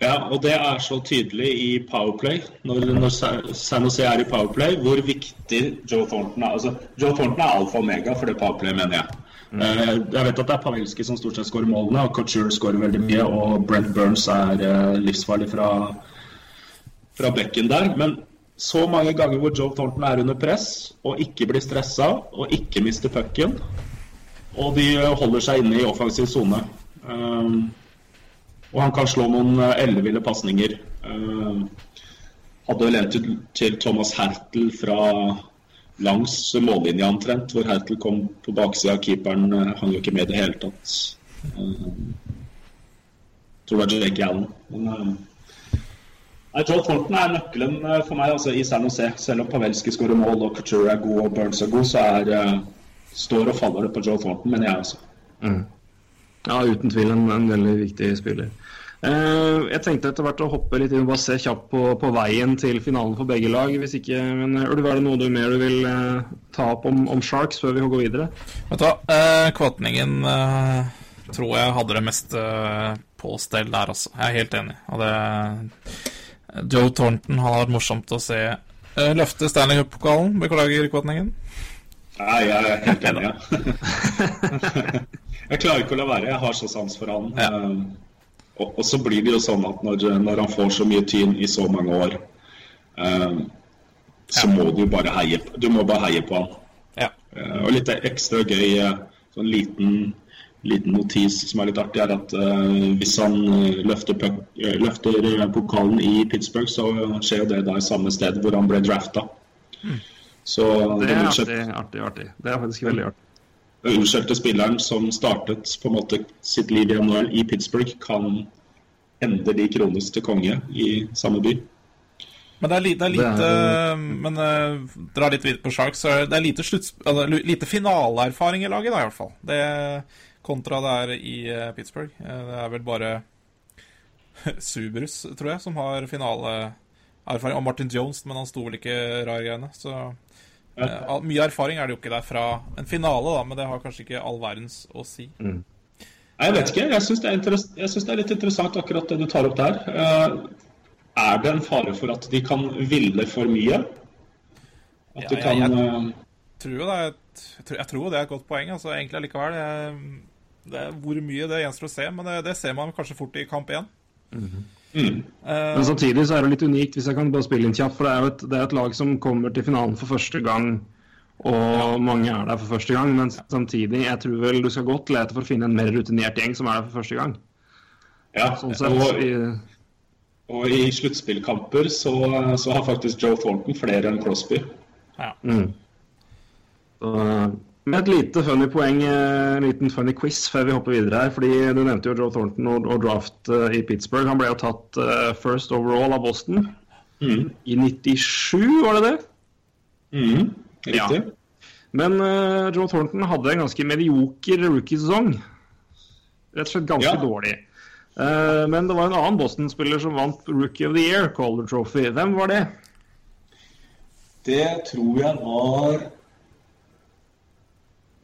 Ja, og det er så tydelig i Powerplay, når, når San Jose er i Powerplay, hvor viktig Joe Thornton er. Altså, Joe Thornton er alfa og omega for det Powerplay, mener jeg. Mm. Uh, jeg vet at det er Pavelski som stort sett skårer målene, og Couture skårer veldig mye, og Brent Burns er uh, livsfarlig fra, fra bekken der. Men så mange ganger hvor Joe Thornton er under press og ikke blir stressa og ikke mister pucken. Og de holder seg inne i offensiv sone. Um, og han kan slå noen eh, elleville pasninger. Um, hadde en til, Thomas Hertel fra langs mållinja omtrent, hvor Hertel kom på baksida av keeperen. eh, hang jo ikke med i det hele tatt. Um, tror det var Jake Allen. Men Nei, Joel Thornton er nøkkelen eh, for meg altså, i San Jose. Selv om Pavelski skårer mål og Couture er god og Burns er god, så er, eh, står og faller det på Joe Thornton, mener jeg også. altså. Ja, uten tvil en, en veldig viktig spiller. Uh, jeg tenkte etter hvert å hoppe litt inn og bare se kjapt på, på veien til finalen for begge lag. Hvis ikke, men Ulv, er det noe du mer du vil uh, ta opp om, om Sharks før vi går videre? Vet du hva, uh, Kvatningen eh, tror jeg hadde det meste eh, på stell der, altså. Jeg er helt enig. Og det Joe Thornton han har vært morsomt å se eh, løfte Stanley Cup-pokalen. Beklager, Kvatningen. Nei, jeg er helt enig. Ja. jeg klarer ikke å la være. Jeg har så sans for han. Ja. Um, og, og så blir det jo sånn at når, når han får så mye tyn i så mange år, um, så Ja. må du bare heie, på- du må bare heie på han. Ja. Uh, Og litt ekstra gøy, eh, sånn liten, liten notis som er litt artig, er at uh, hvis han eh, løfter, eh, løfter eh, pokalen i Pittsburgh, så skjer jo det da i samme sted hvor han ble drafta. Så Det er artig, artig, artig. Det er faktisk veldig artig. Den spilleren som startet på en måte sitt liv i NHL i Pittsburgh, kan endelig krones til konge i samme by. Men det er, li, det er Det lite er- Men uh, dra litt videre på Sharks, så er det er lite, slutts, altså, lite finaleerfaring i laget, da, i hvert fall. Det, kontra det er i uh, Pittsburgh. Eh, det er vel bare Subrus, tror jeg, som har finaleerfaring. Og Martin Jones, men han sto vel ikke rar greiene. Så eh, all- mye erfaring er det jo ikke der fra en finale, da, men det har kanskje ikke all verdens å si. Nei, Jeg vet ikke. Jeg syns det, det er litt interessant akkurat det du tar opp der. Uh, er det en fare for at de kan ville for mye? At Ja, de kan jeg- jeg, tror jo det er et, jeg tror- jeg tror det er et godt poeng, altså, egentlig allikevel. Jeg, det er, hvor mye det gjenstår å se, men det, det ser man kanskje fort i kamp én. mm, Eh, Men samtidig så er det litt unikt, hvis jeg kan bare spille inn kjapt. For det er jo et, det er et lag som kommer til finalen for første gang, og mange er der for første gang. Men samtidig, jeg tror vel du skal godt lete for å finne en mer rutinert gjeng som er der for første gang. Ja. Sånn sett, Og, i, og i sluttspillkamper så, så har faktisk Joe Thornton flere enn Crosby. ja. mm. så, med et lite funny poeng, eh, en liten funny quiz før vi hopper videre her. fordi Du nevnte jo Joe Thornton og, og draft uh, i Pittsburgh. Han ble jo tatt uh, first overall av Boston Mm. i 97, var det det? Mm. Riktig. Ja. Men uh, Joe Thornton hadde en ganske medioker rookiesesong. Rett og slett ganske Ja. dårlig. Men det var en annen Boston-spiller som vant Rookie of the Year, Caller Trophy. Hvem var det? Det tror jeg var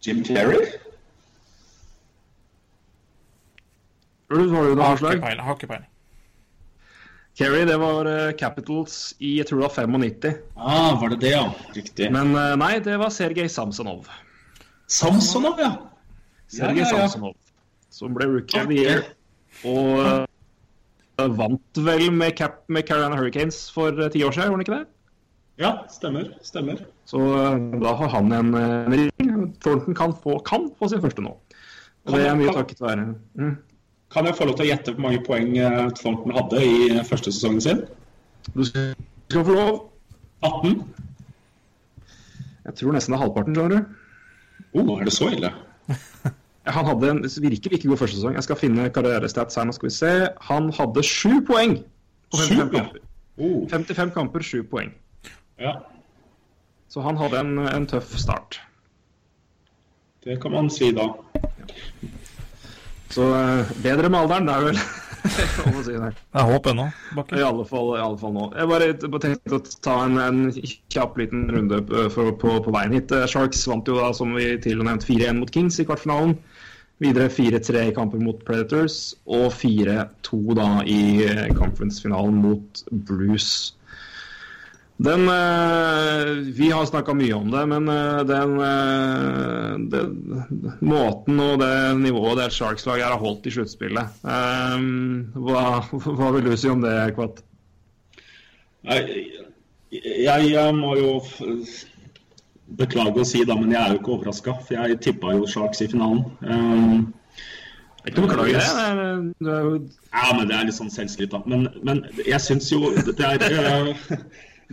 Jim Terry. Ulv, har du noe peiling. Har ikke peiling. Kerry, det var eh, Capitals i jeg tror det var 95. Ah, var det det, ja? Riktig. Men eh, nei, det var Sergej Samsonov. Samsonov, ja. Sergej Ja, ja, ja. Samsonov. Som ble Rookie of the Year. Og uh, vant vel med, Cap med Carolina Hurricanes for ti år siden, gjorde han ikke det? Ja, stemmer. Stemmer. Så uh, da har han en, en ring. Thornton kan få, kan få sin første nå. Og det er mye takket være mm. Kan jeg få lov til å gjette hvor mange poeng eh, Thornton hadde i første sesongen sin? Du skal få lov. 18? Jeg tror nesten det er halvparten, skjønner du. Oh, er det så ille? Han hadde en virkelig ikke god første sesong. Jeg skal finne karrierestats her. Nå skal vi se. Han hadde sju poeng på 55 Sju, kamper. Oh, 55 kamper, sju poeng. ja, Så han hadde en, en tøff start. Det kan man si da. Så eh, bedre med alderen, det er vel si det. Er håp ennå, Bakke. I alle fall, i alle fall nå. Jeg bare, bare tenkte å ta en, en kjapp liten runde på, for- på, på veien hit. Eh, Sharks vant jo da, som vi tidligere nevnt, 4-1 mot Kings i kvartfinalen. Videre 4-3 i kamper mot Predators, og 4-2 da i eh, conference-finalen mot Blues. Den eh, Vi har snakka mye om det, men eh, den, eh, den Måten og det nivået det Sharks-laget har holdt i sluttspillet hva, hva vil du si om det, Kvatt? Jeg, jeg må jo beklage å si, det, men jeg er jo ikke overraska. For jeg tippa jo Sharks i finalen. Um, Ikke noe beklager det. det. er- Ja, men det er litt sånn selvskritt, da. Men, men jeg syns jo det det er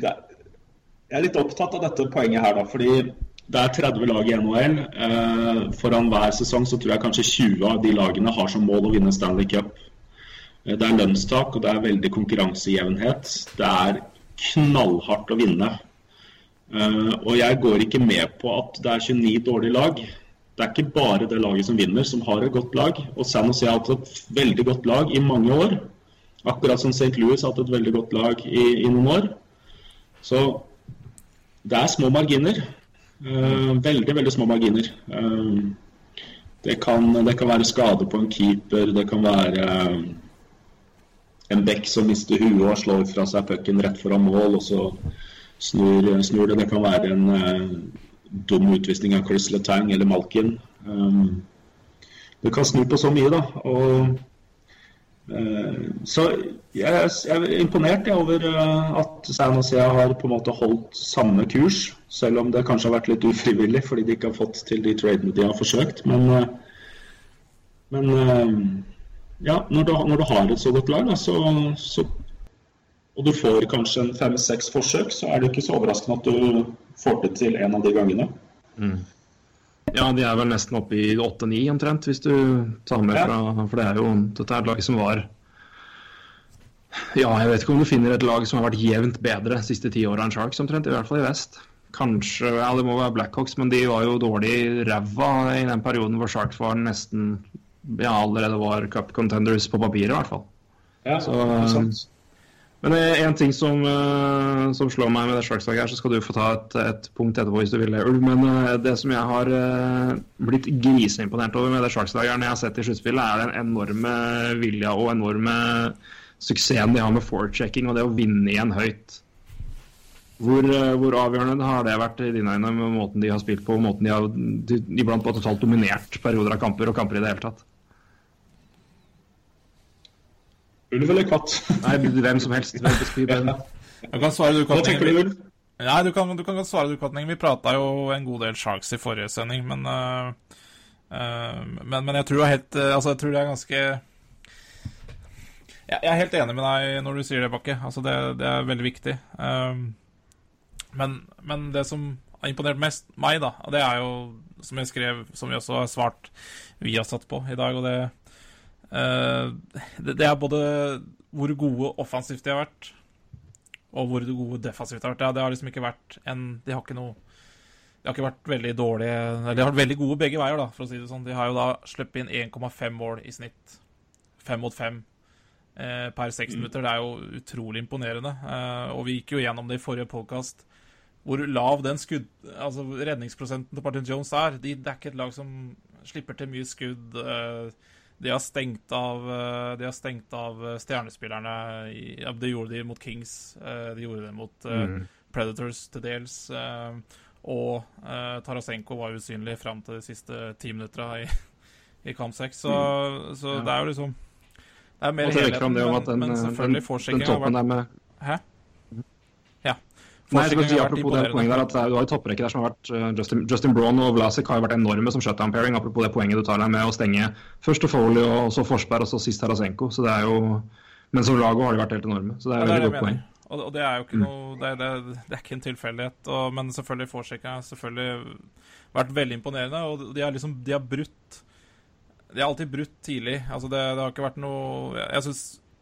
Jeg er litt opptatt av dette poenget her, da. Fordi det er 30 lag i NHL. Eh, foran hver sesong så tror jeg kanskje 20 av de lagene har som mål å vinne Stanley Cup. Eh, Det er lønnstak, og det er veldig konkurransejevnhet. Det er knallhardt å vinne. Eh, og jeg går ikke med på at det er 29 dårlige lag. Det er ikke bare det laget som vinner, som har et godt lag. Og San Jose har hatt et veldig godt lag i mange år. Akkurat som St. Louis har hatt et veldig godt lag i, i noen år. Så det er små marginer. Eh, veldig, veldig små marginer. Eh, det, kan, det kan være skade på en keeper, det kan være eh, en bekk som mister huet og slår fra seg pucken rett foran mål, og så snur, snur det. Det kan være en dum utvisning av Chris Letang eller Malkin. Det kan snu på så mye, da. Og, så jeg, er imponert over eh, at San Jose har på en måte holdt samme kurs, selv om det kanskje har vært litt ufrivillig fordi de ikke har fått til de tradene de har forsøkt. Men, eh, men eh, ja, når du, når du har et så godt lag, så, så og du får kanskje en fem-seks forsøk, så er det ikke så overraskende at du får det til en av de gangene. Ja, de er vel nesten oppe i 8-9 omtrent, hvis du tar med fra For det er jo dette er et lag som var Ja, jeg vet ikke om du finner et lag som har vært jevnt bedre de siste ti åra enn Sharks, omtrent. I hvert fall i vest. Kanskje Ja, det må være Blackhawks, men de var jo dårlig ræva i den perioden hvor Sharks var nesten Ja, allerede var cup contenders på papiret, i hvert fall. Ja, Så? Men eh, en ting som, eh, som slår meg med det Sharks-laget her, så skal du få ta et, et punkt etterpå hvis du vil Ulv. Men eh, det som jeg har blitt griseimponert over med det Sharks-laget her, når jeg har sett i sluttspillet, er den enorme vilja og enorme suksessen de har med forechecking og det å vinne igjen høyt. Hvor, hvor avgjørende har det vært i dine øyne med måten de har spilt på, og måten de har de, iblant på totalt dominert perioder av kamper og kamper i det hele tatt? Ulv eller katt? Nei, hvem som helst. Hvem Du kan svare du, Hva tenker du, Ulv? Nei, du kan, du kan svare du, Katning. Vi prata jo en god del Sharks i forrige sending, men uh, men, men jeg tror helt øh, Altså, jeg tror det er ganske jeg, jeg er helt enig med deg når du sier det, Bakke. Altså, det, det er veldig viktig. Um, men, men det som har imponert mest meg, da, det er jo, som jeg skrev, som vi også har svart vi har satt på i dag, og det det, det er både hvor gode offensivt de har vært, og hvor gode defensivt de har vært. Ja, det har liksom ikke vært en De har ikke noe De har ikke vært veldig dårlige Eller de har vært veldig gode begge veier, da, for å si det sånn. De har jo da sluppet inn 1,5 mål i snitt. Fem mot fem eh, per seks minutter. Det er jo utrolig imponerende. Eh, og vi gikk jo gjennom det i forrige podkast. Hvor lav den skudd... Altså redningsprosenten til Martin Jones er. De, det er ikke et lag som slipper til mye skudd. Eh, de har stengt av, eh, de har stengt av eh, stjernespillerne. Det gjorde de mot Kings. eh, De gjorde det mot mm. Predators til dels. Og Tarasenko var usynlig fram til de siste ti minutta i, i kamp seks. Så, så det er jo liksom Det er mer om men, men selvfølgelig den har toppen vært der med Hæ? Nei, jeg si apropos det poenget der, at er- Du har jo topprekke der som har vært eh, Justin, Justin Braun og Vlasic har jo vært enorme som shutdown pairing. Apropos det poenget du tar der med å stenge først Foley og så Forsberg og så sist Tarasenko. Så det er jo Men som lag har de vært helt enorme. Så det er Ja, veldig det godt poeng. Og, og det er jo ikke noe Det, det, det er ikke en tilfeldighet. Og, men selvfølgelig Forsika har selvfølgelig vært veldig imponerende. Og de har liksom De har brutt De har alltid brutt tidlig. Altså det, det har ikke vært noe Jeg,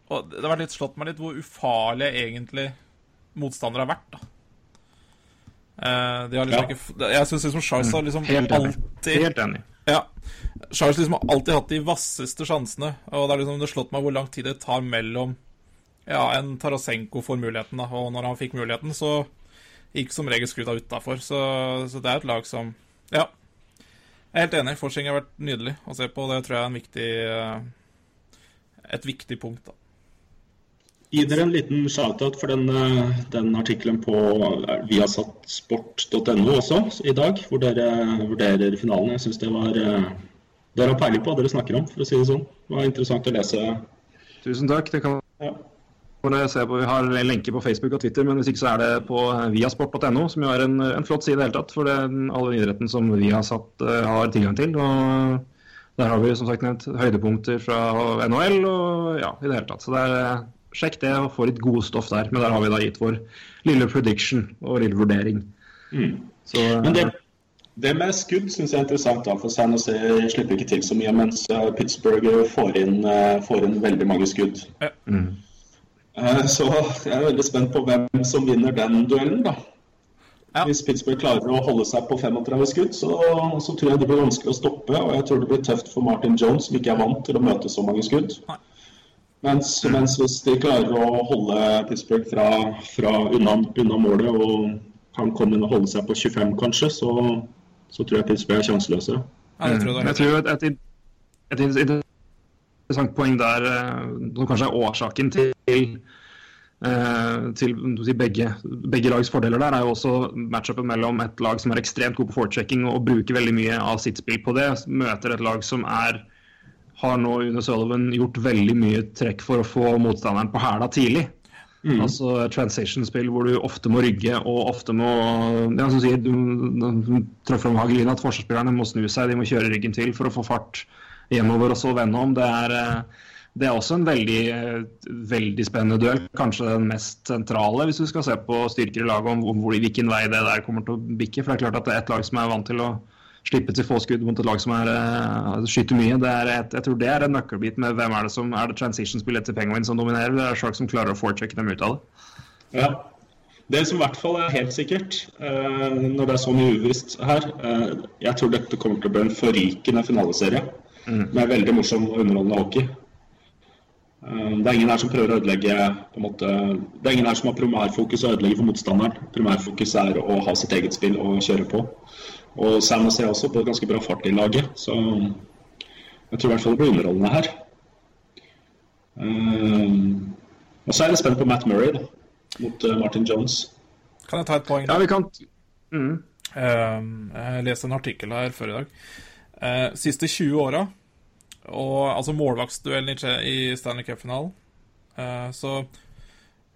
Og det har vært litt slått meg litt hvor ufarlige egentlig motstandere har vært, da. Eh, de har liksom Ja. ikke Jeg syns liksom Charles har liksom Helt enig. alltid Helt enig. ja. Charles liksom har alltid hatt de vasseste sjansene. Og det har liksom det har slått meg hvor lang tid det tar mellom ja, en Tarasenko får muligheten, da. Og når han fikk muligheten, så gikk som regel skruta utafor. Så, så det er et lag som Ja. Jeg er helt enig. Forsing har vært nydelig å se på. Det tror jeg er en viktig eh, et viktig punkt. da. Gi dere en liten shout-out for den, eh, den artikkelen på eh, viasatsport.no også i dag, hvor dere vurderer finalen. Jeg syns det var eh, Dere har peiling på hva dere snakker om, for å si det sånn. Det var interessant å lese. Tusen takk. Det kan Ja. se på, Vi har en lenke på Facebook og Twitter, men hvis ikke så er det på viasport.no, som jo er en, en flott side i det hele tatt for den, all den idretten som vi har, satt, har tilgang til. og Der har vi som sagt nevnt høydepunkter fra NHL og ja, i det hele tatt. Så det er, sjekk det og få litt godstoff der. Men der har vi da gitt vår lille prediction og lille vurdering. Så, Men det, det med skudd syns jeg er interessant, da, for San Jose slipper ikke til så mye, mens eh, Pittsburgh får inn, eh, får inn veldig mange skudd. Ja. Mm. Så jeg er veldig spent på hvem som vinner den duellen, da. Ja. Hvis Pittsburgh klarer å holde seg på 35 skudd, så, så tror jeg det blir vanskelig å stoppe. Og jeg tror det blir tøft for Martin Jones, som ikke er vant til å møte så mange skudd. Nei. Mens, mens hvis de klarer å holde Pittsburgh fra, fra unna, unna målet og kan komme inn og holde seg på 25 kanskje, så, så tror jeg Pittsburgh er sjanseløse. Ja, det tror jeg jeg tror et, et, et interessant poeng der, eh, som kanskje er årsaken til, eh, til, til begge, begge lags fordeler der, er jo også matchupen mellom et lag som er ekstremt god på forechecking og bruker veldig mye av sitt spill på det, møter et lag som er har nå Une Sullivan gjort veldig mye trekk for å få motstanderen på hæla tidlig. Altså transition-spill hvor du ofte må rygge og ofte må ja, som sier, du, du treffer om hagelina at forsvarsspillerne må snu seg, de må kjøre ryggen til for å få fart hjemover og så vende om. Det er, eh, det er også en veldig, veldig spennende duell. Kanskje den mest sentrale, hvis du skal se på styrker i laget, om, om hvilken vei det der kommer til å bikke. For det er klart at det er et lag som er vant til å slippe til få skudd mot et lag som er, eh, skyter mye. Det er jeg tror det er en nøkkelbit med hvem er det som er det transition-spillet til Penguin som dominerer. Det er Shark som klarer å forececke dem ut av det. Ja. Det som i hvert fall er helt sikkert, eh, når det er så mye uvisst her eh, Jeg tror dette kommer til å bli en forrykende finaleserie med veldig morsom og underholdende hockey. Eh, det er ingen her som prøver å ødelegge på en måte, Det er ingen her som har primærfokus å ødelegge for motstanderen. Primærfokus er å ha sitt eget spill og kjøre på. Og Sam og ser også på et ganske bra fart i laget, så jeg tror i hvert fall det blir underholdende her. Eh, og så er jeg spent på Matt Murray da, mot eh, Martin Jones. Kan jeg ta et poeng? Ja, vi kan mm. Jeg leste en artikkel her før i dag. Uh, siste 20 åra, og altså målvaktsduellen i, Stanley Cup-finalen Uh, Så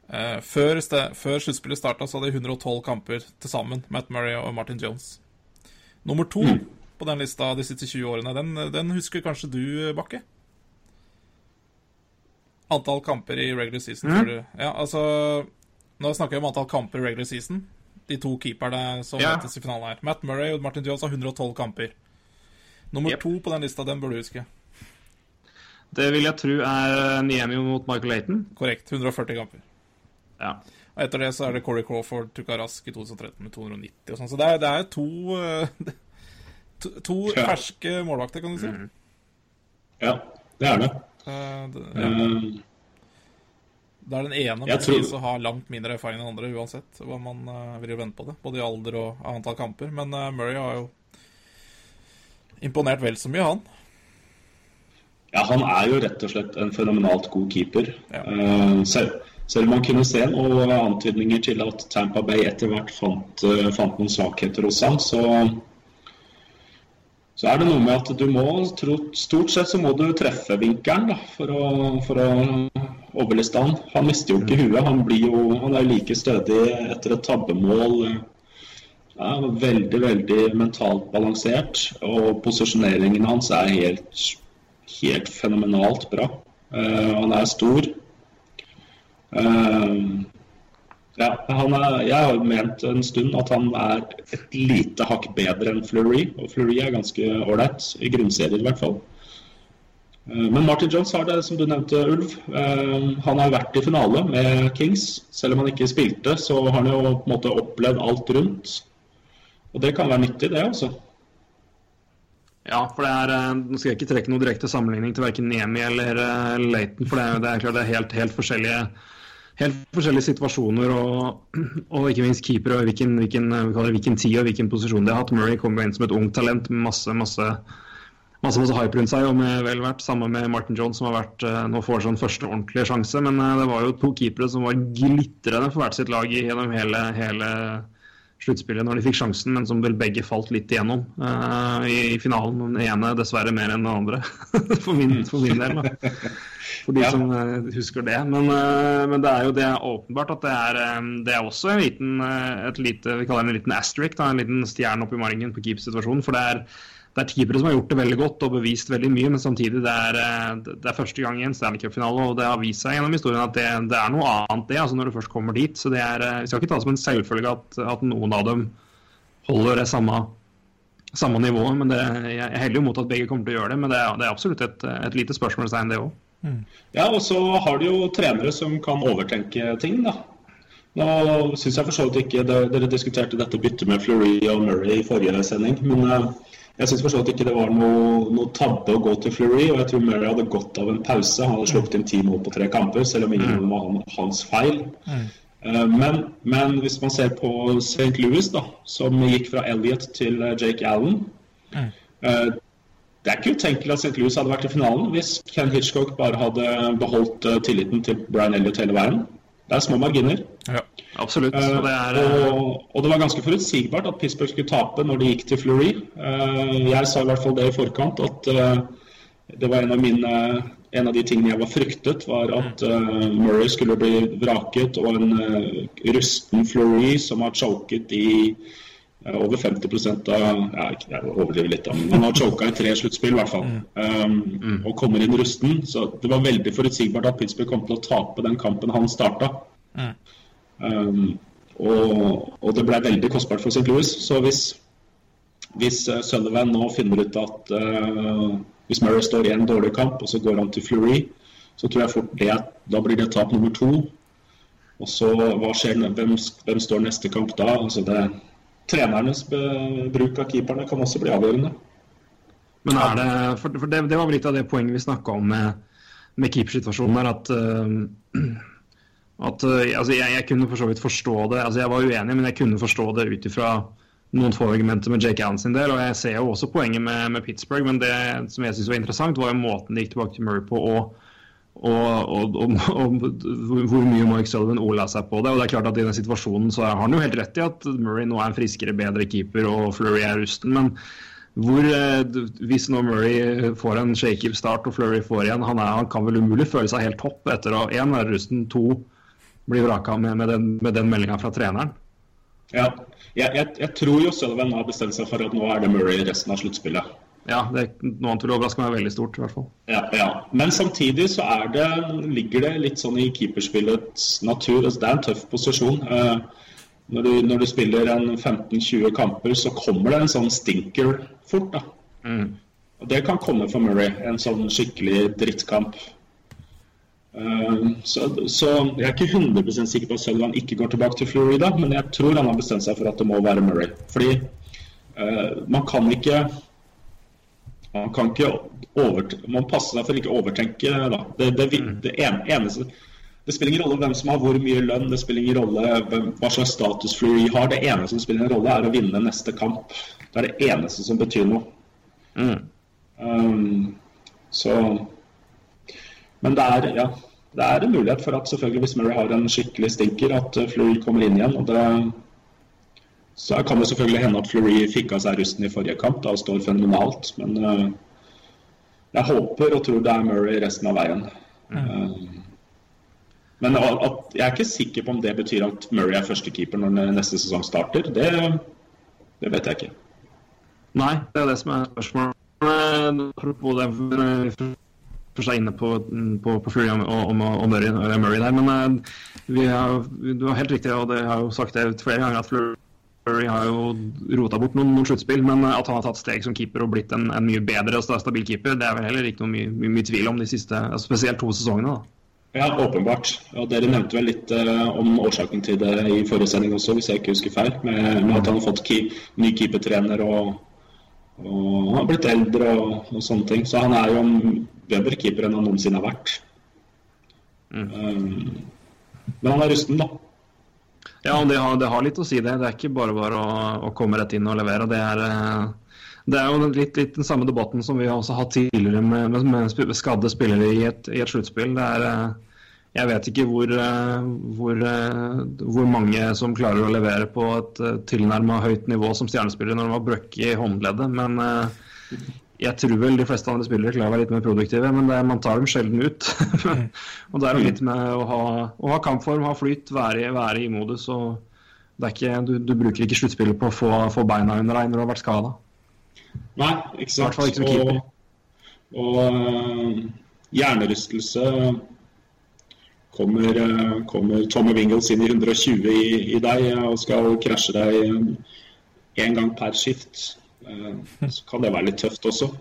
uh, før, før sluttspillet starta, så hadde de 112 kamper til sammen, Matt Murray og Martin Jones. Nummer to på den lista de siste 20 årene, den, den husker kanskje du, Bakke? Antall kamper i regular season. tror du- Ja, altså Nå snakker jeg om antall kamper i regular season. De to keeperne som Ja. møtes i finalen her. Matt Murray og Martin Jones har 112 kamper. Nummer Yep. to på den lista, den bør du huske. Det vil jeg tro er Niemi mot Michael Layton. Korrekt. 140 kamper. Ja. Og etter det så er det Corey Crawford Tukka rask i 2013 med 290 og sånn. Så det er, det er to eh, To, to Ja. ferske målvakter, kan du si. Ja, det er det. Uh, det, ja. Eh, det er den ene Som må tror- sies å langt mindre erfaring enn den andre, uansett hva man uh, vil vente på det. Både i alder og antall kamper. Men Murray har jo imponert vel så mye, han. Ja, han er jo rett og slett en fenomenalt god keeper. Ja. Uh, selv, selv om man kunne se noen antydninger til at Tampa Bay etter hvert fant, uh, fant noen svakheter hos ham, så, så er det noe med at du må Stort sett så må du treffe vinkelen da, for å, for å overliste han. Han mister jo ikke huet. Han, blir jo, han er jo like stødig etter et tabbemål. Ja, veldig, veldig mentalt balansert. Og posisjoneringen hans er helt helt fenomenalt bra. Uh, han er stor. Uh, ja, han er, jeg har ment en stund at han er et lite hakk bedre enn Fleury. Og Fleury er ganske ålreit, i grunnserien i hvert fall. Eh, men Martin Jones har det, som du nevnte, Ulv. Han har vært i finale med Kings. Selv om han ikke spilte, så har han jo på en måte opplevd alt rundt. Og det kan være nyttig, det, altså. Ja, for det er, eh, Nå skal jeg ikke trekke noen direkte sammenligning til verken Nemi eller Laton, Leighton, for det er, det er klart det er helt, helt, forskjellige, helt forskjellige situasjoner og, og ikke minst keepere og hvilken, hvilken, eh, hvilken tid og hvilken posisjon de har hatt. Murray kom inn som et ungt talent med masse, masse, masse, masse hype rundt seg. og med vel vært, Samme med Martin Jones, som har vært, eh, nå får sånn første ordentlige sjanse. Men eh, det var jo to keepere som var glitrende for hvert sitt lag gjennom hele, hele sluttspillet når de fikk sjansen, men som vel begge falt litt igjennom uh, i, i, finalen. Den ene dessverre mer enn den andre, for, min, for, min, del. Da. For de ja. som uh, husker det. Men, uh, men, det er jo det er åpenbart at det er, um, det er også en liten, et lite, vi kaller det en liten asterisk, en liten stjerne oppi margen på keepersituasjonen. For det er det er keepere som har gjort det veldig godt og bevist veldig mye, men samtidig det er det er første gang i en Stanley Cup-finale, og det har vist seg gjennom historien at det, det, er noe annet det, altså når du først kommer dit. Så det er, Vi skal ikke ta det som en selvfølge at, at noen av dem holder det samme, samme nivået. men det, Jeg heller jo mot at begge kommer til å gjøre det, men det er, det er absolutt et, et lite spørsmålstegn, det òg. Mm. Ja, og så har du jo trenere som kan overtenke ting, da. Nå syns jeg for så vidt ikke Dere diskuterte dette byttet med Fleury og Murray i forrige sending. men uh, jeg syns forstått ikke det var noe, noe, tabbe å gå til Fleury, og jeg tror Murray hadde godt av en pause. Han hadde sluppet inn ti mål på tre kamper, selv om ingen mm. var hans feil. Mm. Uh, men, men, hvis man ser på St. Louis, da, som gikk fra Elliot til uh, Jake Allen mm. uh, Det er ikke utenkelig at St. Louis hadde vært i finalen hvis Ken Hitchcock bare hadde beholdt tilliten til Brian Elliot hele veien. Det er små marginer. Ja. Absolutt. Uh, det er, og, og, det var ganske forutsigbart at Pittsburgh skulle tape når de gikk til Fleury. Uh, jeg sa i hvert fall det i forkant, at det var en av, mine, en av de tingene jeg var fryktet, var at Murray skulle bli vraket, og en rusten Fleury som har choket i over 50% av ja, Jeg overdriver litt, da, men han har choka i tre sluttspill, i hvert fall. Um, mm. Og kommer inn rusten. Så det var veldig forutsigbart at Pittsburgh kom til å tape den kampen han starta. Mm. Um, og, og, det ble veldig kostbart for St. Louis. Så hvis, hvis uh, Sullivan nå finner ut at uh, hvis Murray står i en dårlig kamp, og så går han til Fleury, så tror jeg fort det da blir det tap nummer to. Og så hva skjer, hvem, hvem står neste kamp da? Altså det, trenernes bruk av keeperne kan også bli avgjørende. Men er det, for, for det, det, var litt av det poenget vi snakka om med, med keepersituasjonen her, at uh, at, uh, altså, jeg, jeg, kunne for så vidt forstå det. altså Jeg var uenig, men jeg kunne forstå det ut ifra noen få argumenter med Jake Allen sin del. Og jeg ser jo også poenget med, med Pittsburgh, men det som jeg syns var interessant, var jo måten de gikk tilbake til Murray på, og, og, og, og, hvor mye Mike Sullivan ola seg på det. Og det er klart at I den situasjonen så har han jo helt rett i at Murray nå er en friskere, bedre keeper, og Flurry er rusten. men hvor, eh, hvis nå Murray får en shaky start og Flurry får igjen, han, er, han kan vel umulig føle seg helt topp etter å én være rusten, to bli vraka med, med den, med den meldinga fra treneren. Ja, jeg, jeg, jeg, tror jo Sullivan har bestemt seg for at nå er det Murray resten av sluttspillet. Ja, det er noe annet vil overraske meg veldig stort, i hvert fall. Ja, ja. Men samtidig så det, ligger det litt sånn i keeperspillets natur. Altså, det er en tøff posisjon. Uh, når, du, når, du, spiller en 15-20 kamper, så kommer det en sånn stinker fort. da. Mm. Og Det kan komme for Murray, en sånn skikkelig drittkamp. Ehm, så, så, jeg er ikke 100% sikker på at Sullivan ikke går tilbake til Florida, men jeg tror han har bestemt seg for at det må være Murray. Fordi uh, man kan ikke man kan ikke overtenke, man passer seg for ikke å overtenke. Det, det, mm. det, eneste, det spiller ingen rolle hvem som har hvor mye lønn, det spiller ingen rolle hvem, hva slags status Fleury har. Det eneste som spiller en rolle, er å vinne neste kamp. Det er det eneste som betyr noe. Mm. Um, så men det er, ja, det er en mulighet for at selvfølgelig hvis Murray har en skikkelig stinker, at eh, Fleury kommer inn igjen. og det så kan det selvfølgelig hende at Fleury fikk av seg rusten i forrige kamp da, står fenomenalt. Men uh, jeg håper og tror det er Murray resten av veien. Mm. Men at, jeg er ikke sikker på om det betyr at Murray er førstekeeper når neste sesong starter. Det, det, vet jeg ikke. Nei, det er det som er spørsmålet. Apropos det for seg inne på, på, på Fury og, og, og, Murray, der. Men uh, har, du har helt riktig, og det har jo sagt det flere ganger, at Flurry har jo rota bort noen, noen sluttspill. Men at han har tatt steg som keeper og blitt en, en mye bedre og stabil keeper, det er vel heller ikke noe mye, mye, mye tvil om de siste, altså spesielt to sesongene. da. Ja, åpenbart. Og Dere nevnte vel litt uh, om årsaken til det i forrige sending også, hvis jeg ikke husker feil. Med, med at han har fått keep, ny keepertrener og, og har blitt eldre og, og, sånne ting. Så han er jo en bedre keeper enn han noensinne har vært. Mm. Um, men han er rusten, da. Ja, det har, det har, litt å si, det. Det er ikke bare bare å, å komme rett inn og levere. Det er, eh, det er jo litt, litt, den samme debatten som vi har også hatt tidligere med, med, med skadde spillere i et, i et sluttspill. Eh, jeg vet ikke hvor, eh, hvor, hvor mange som klarer å levere på et tilnærma høyt nivå som stjernespiller når de har brøkk i håndleddet, men jeg tror vel de fleste andre spillere klarer å være litt mer produktive, men det, er- man tar dem sjelden ut. og det er litt med å ha, å ha kampform, ha flyt, være, i- være i modus. og det er ikke, du, du bruker ikke sluttspillet på å få, få beina under deg når du har vært skada. Nei, ikke I sant. hvert fall ikke som keeper. Og, og øh, hjernerystelse kommer, øh, kommer Tommy Wingles inn i 120 i, i deg og skal krasje deg én gang per skift. Eh, Så kan det være litt tøft også.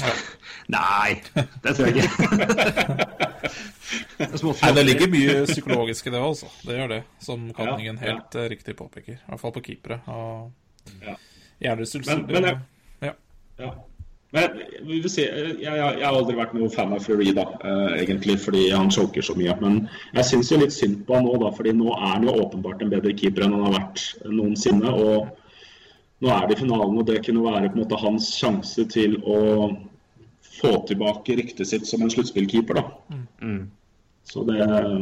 Nei, det tror jeg ikke. det er Nei, det ligger mye psykologisk i det også. Det gjør det, som Kanningen Ja, ja. helt eh, riktig påpeker. I hvert fall på keepere. Og Ja. Men- men jeg- ja. Ja. Men vi vil si, jeg, jeg, jeg har aldri vært noen fan av Fleury, da, uh, egentlig, fordi han choker så mye. Men jeg syns jo litt synd på han nå, da, fordi nå er han jo åpenbart en bedre keeper enn han har vært noensinne. Og nå er det finalen, og det kunne være på en måte hans sjanse til å få tilbake ryktet sitt som en sluttspillkeeper, da. Mm. Så, det,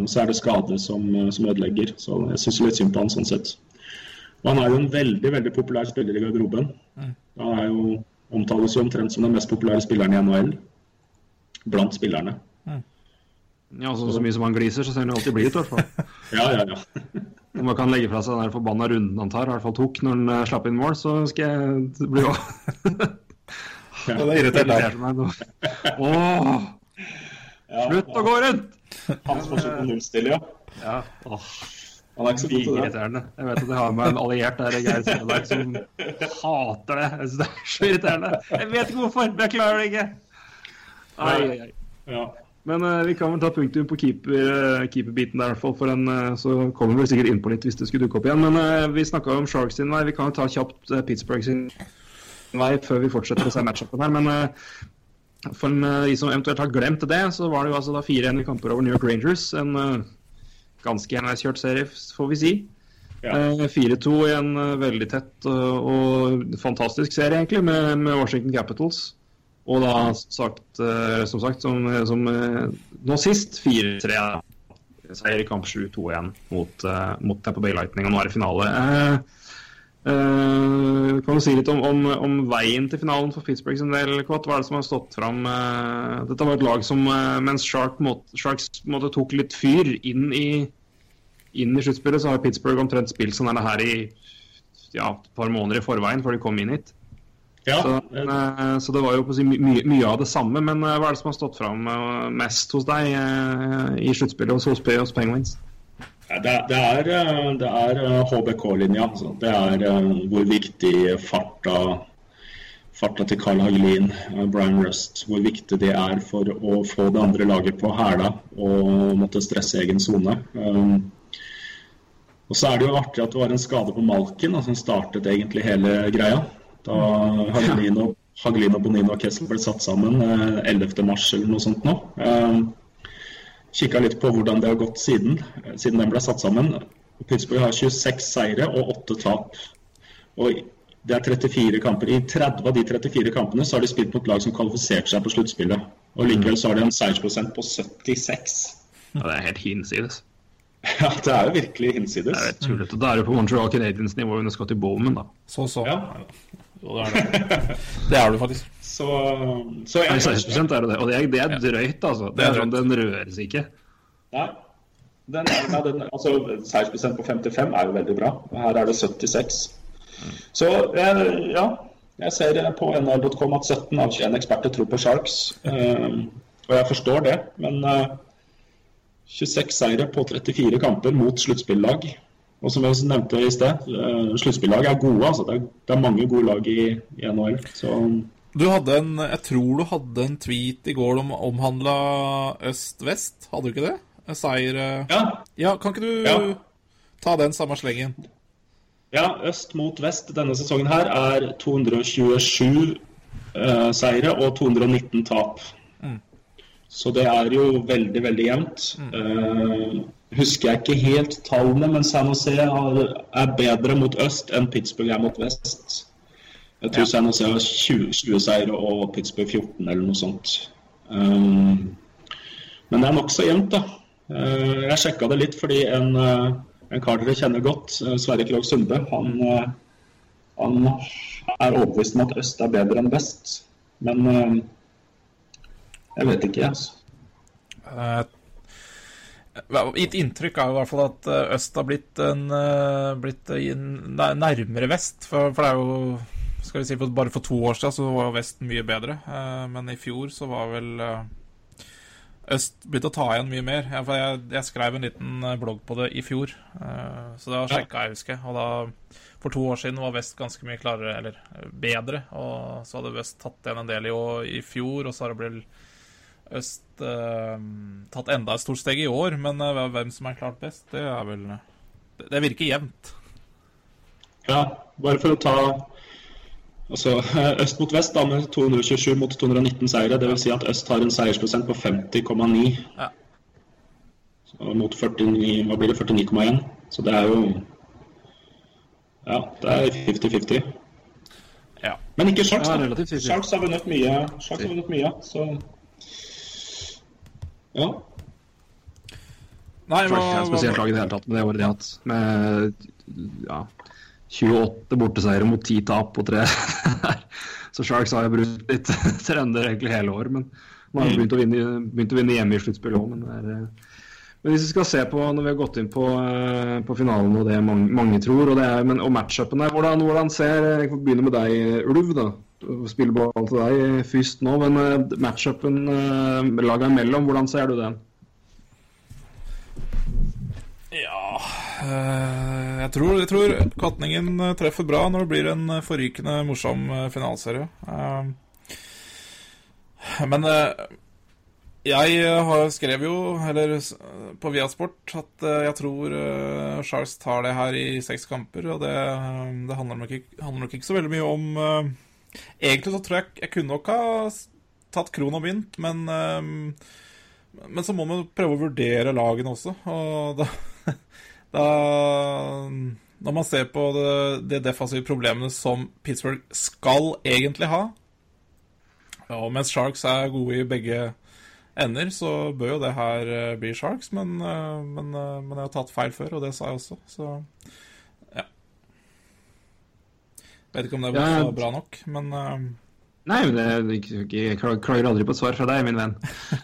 så er det skade som, som ødelegger. Så jeg syns litt synd på han sånn sett. Og han er jo en veldig veldig populær spiller i garderoben. Han er jo, omtales jo omtrent som den mest populære spilleren i NHL. Blant spillerne. Ja, så, så mye som han gliser, så ser han jo alltid blid ut, i hvert fall. Ja, ja, ja. Om man kan legge fra seg den forbanna runden han tar, i hvert fall tok når han eh, slapp inn mål, så skal jeg bli Det er irriterende. irritert meg nå. Åh, ja slutt å gå rundt! Han forsøk på nullstille, ja. Ja, åh, Han er ikke så god til det. irriterende. Jeg vet at jeg har med en alliert der, Geir Seneberg, som hater det. Jeg synes det er så irriterende. Jeg vet ikke hvorfor, men jeg klarer det ikke. Ai, ai, ai. Ja. Men uh, vi kan vel ta punktum på keeper, eh, keeperbiten der, i hvert fall. For en, uh, så kommer vi sikkert inn på litt hvis det skulle dukke opp igjen. Men uh, vi snakka om Sharks sin vei. Vi kan jo ta kjapt eh, Pittsburgh sin vei før vi fortsetter å se matchupen her. Men eh, for eh, de som eventuelt har glemt det, så var det jo altså da 4-1 i kamper over New York Rangers. En eh, ganske enveiskjørt serie, får vi si. Ja. Eh, 4-2 i en eh, veldig tett og fantastisk serie, egentlig, med, med Washington Capitals. Og da sagt, eh, som sagt, som, som eh, nå sist 4-3 seier i kamp 7-2 igjen mot, eh, mot Tampa Bay Lightning, og nå er det finale. Uh, kan du si litt om, om, om veien til finalen for Pittsburgh sin del, Kvart? Hva er det som har stått fram? Uh, dette var et lag som, uh, mens Shark måtte, Sharks måtte tok litt fyr inn i, inn i sluttspillet, så har Pittsburgh omtrent spilt sånn her i ja, et par måneder i forveien før de kom inn hit. Ja. Så, eh, så det var jo si mye, mye av det samme. Men eh, hva er det som har stått fram eh, mest hos deg i sluttspillet hos, hos, hos Penguins? Det, det er, det er HBK-linja. altså. Det er eh, hvor viktig farta, farta til Carl Hagelin, Brian Rust, hvor viktig det er for å få det andre laget på hæla og måtte stresse egen sone. Um, og så er det jo artig at det var en skade på Malkin som startet egentlig hele greia. Da Hagelino, Hagelino Bonino og Kessel ble satt sammen eh, 11. mars eller noe sånt nå. Um, Kikka litt på hvordan det har gått siden, eh, siden den ble satt sammen. Pittsburgh har 26 seire og 8 tap. Og det er 34 kamper. I 30 av de 34 kampene så har de spilt mot lag som kvalifiserte seg på sluttspillet. Og likevel så har de en seiersprosent på 76. Ja, det er helt hinsides. Ja, det er jo virkelig hinsides. Det er tullete. Da er det på Montreal Canadiens nivå under Scotty Bowman, da. Så, så. Ja. Jo, det er det. Det er du faktisk. Så, så jeg, 16 er det det. Og det er, det er drøyt, altså. Det er sånn, Den røres ikke. Nei. Den, nei, den, altså, Seiersprosent på 55 er jo veldig bra. Her er det 76. Så eh, ja, jeg ser på nr.com at 17 av 21 eksperter tror på Sharks. Eh, og jeg forstår det, men eh, 26 seire på 34 kamper mot sluttspillag. Og som jeg nevnte i sted, eh, sluttspillag er gode. altså Det er, det er mange gode lag i, i NHL. Så Du hadde en Jeg tror du hadde en tweet i går om omhandla øst-vest, hadde du ikke det? En Seier eh, ja, Ja, kan ikke du Ja. ta den samme slengen? Ja, øst mot vest denne sesongen her er 227 eh, seire og 219 tap. Så det er jo veldig, veldig jevnt. Eh, husker jeg ikke helt tallene, men San Jose er bedre mot øst enn Pittsburgh er mot vest. Jeg tror San Jose har 20, 20 seire og Pittsburgh 14 eller noe sånt. Um, men det er nokså jevnt, da. Uh, Jeg sjekka det litt fordi en, uh, en kar dere kjenner godt, uh, Sverre Krogh Sunde, han, eh, han er overbevist om at øst er bedre enn vest. Men eh, jeg vet ikke, jeg. Altså. Mitt inntrykk er jo i hvert fall at eh, øst har blitt, en, eh, blitt nærmere vest. For, for det er jo skal vi si, for, Bare for to år siden så var vest mye bedre. eh, Men i fjor så var vel øst begynt å ta igjen mye mer. Jeg, jeg, jeg skrev en liten blogg på det i fjor, så det var sjekka jeg, husker. Og da, for to år siden var vest ganske mye klarere, eller bedre. Og så hadde vest tatt igjen en del i, i fjor, og så har det blitt øst eh, tatt enda et stort steg i år, men eh, hvem som er klart best, det er vel Det, det virker jevnt. Ja, bare for å ta altså, øst mot vest da, med 227 mot 219 seire. Dvs. Si at øst har en seiersprosent på 50,9 Ja. Så mot 49, hva blir det, 49,1. Så det er jo Ja, det er 50-50. Ja. Men ikke Sharks. Ja, 50. Sharks har vunnet mye, Sharks har vunnet mye så Ja. Nei, Sharks er et spesielt lag i det hele tatt med det året de har hatt. Med ja, 28 borteseiere mot 10 tap på tre. Så Sharks har jo brutt litt trender egentlig hele år. Men nå har de begynt å vinne, begynt å vinne hjemme i sluttspillet òg. Men, det er, eh, men hvis vi skal se på når vi har gått inn på, eh, på finalen og det mange, mange tror, og, det er, men, og matchupene hvordan, hvordan ser Jeg får begynne med deg, Ulv. da. Spiller ball til deg først nå, men eh, matchupen lagene laga imellom, hvordan ser du den? Ja eh, jeg, tror, tror Katningen eh, treffer bra når det blir en eh, forrykende morsom Finalserie. Eh, men eh, jeg eh, har skrev jo, eller på Viasport, at eh, jeg tror Charles tar det her i seks kamper. Og det, eh, det handler, nok ikke, handler nok ikke så veldig mye om eh, Egentlig så tror jeg jeg kunne nok ha tatt kron og mynt, men eh, men så må man prøve å vurdere lagene også. Og da, da Når man ser på det, de defensive problemene som Pittsburgh skal egentlig ha Og mens Sharks er gode i begge ender, så bør jo det her eh, bli Sharks. Men, eh, men, eh, men jeg har tatt feil før, og det sa jeg også. Så. Vet ikke om det Ja, var bra nok, men uh... Nei, men jeg klager aldri på et svar fra deg, min venn.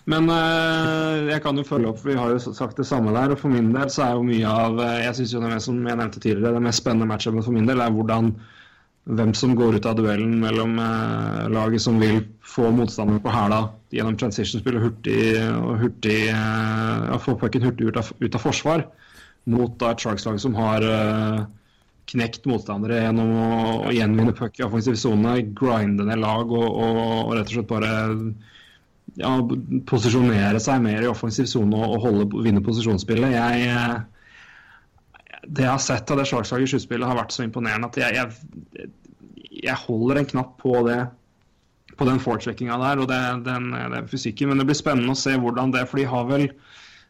Men uh, jeg kan jo følge opp, for vi har jo sagt det samme der. Og for min del så er jo mye av eh, Jeg syns jo det mest, som jeg nevnte tidligere, det mest spennende matchupet for min del er hvordan hvem som går ut av duellen mellom eh, laget som vil få motstanderen på hæla gjennom transition-spill og hurtig, og hurtig eh, få pucken hurtig ut av, ut av forsvar, mot da et Sharks-lag som har eh, knekt motstandere gjennom å, å gjenvinne puck i offensiv sone, grinde ned lag og, og, og rett og slett bare ja, posisjonere seg mer i offensiv sone og, holde, vinne posisjonsspillet. Jeg, det jeg har sett av det Sharks-laget i sluttspillet, har vært så imponerende at jeg, jeg, jeg holder en knapp på det på den forecheckinga der og det, den, det fysikken. Men det blir spennende å se hvordan det For de har vel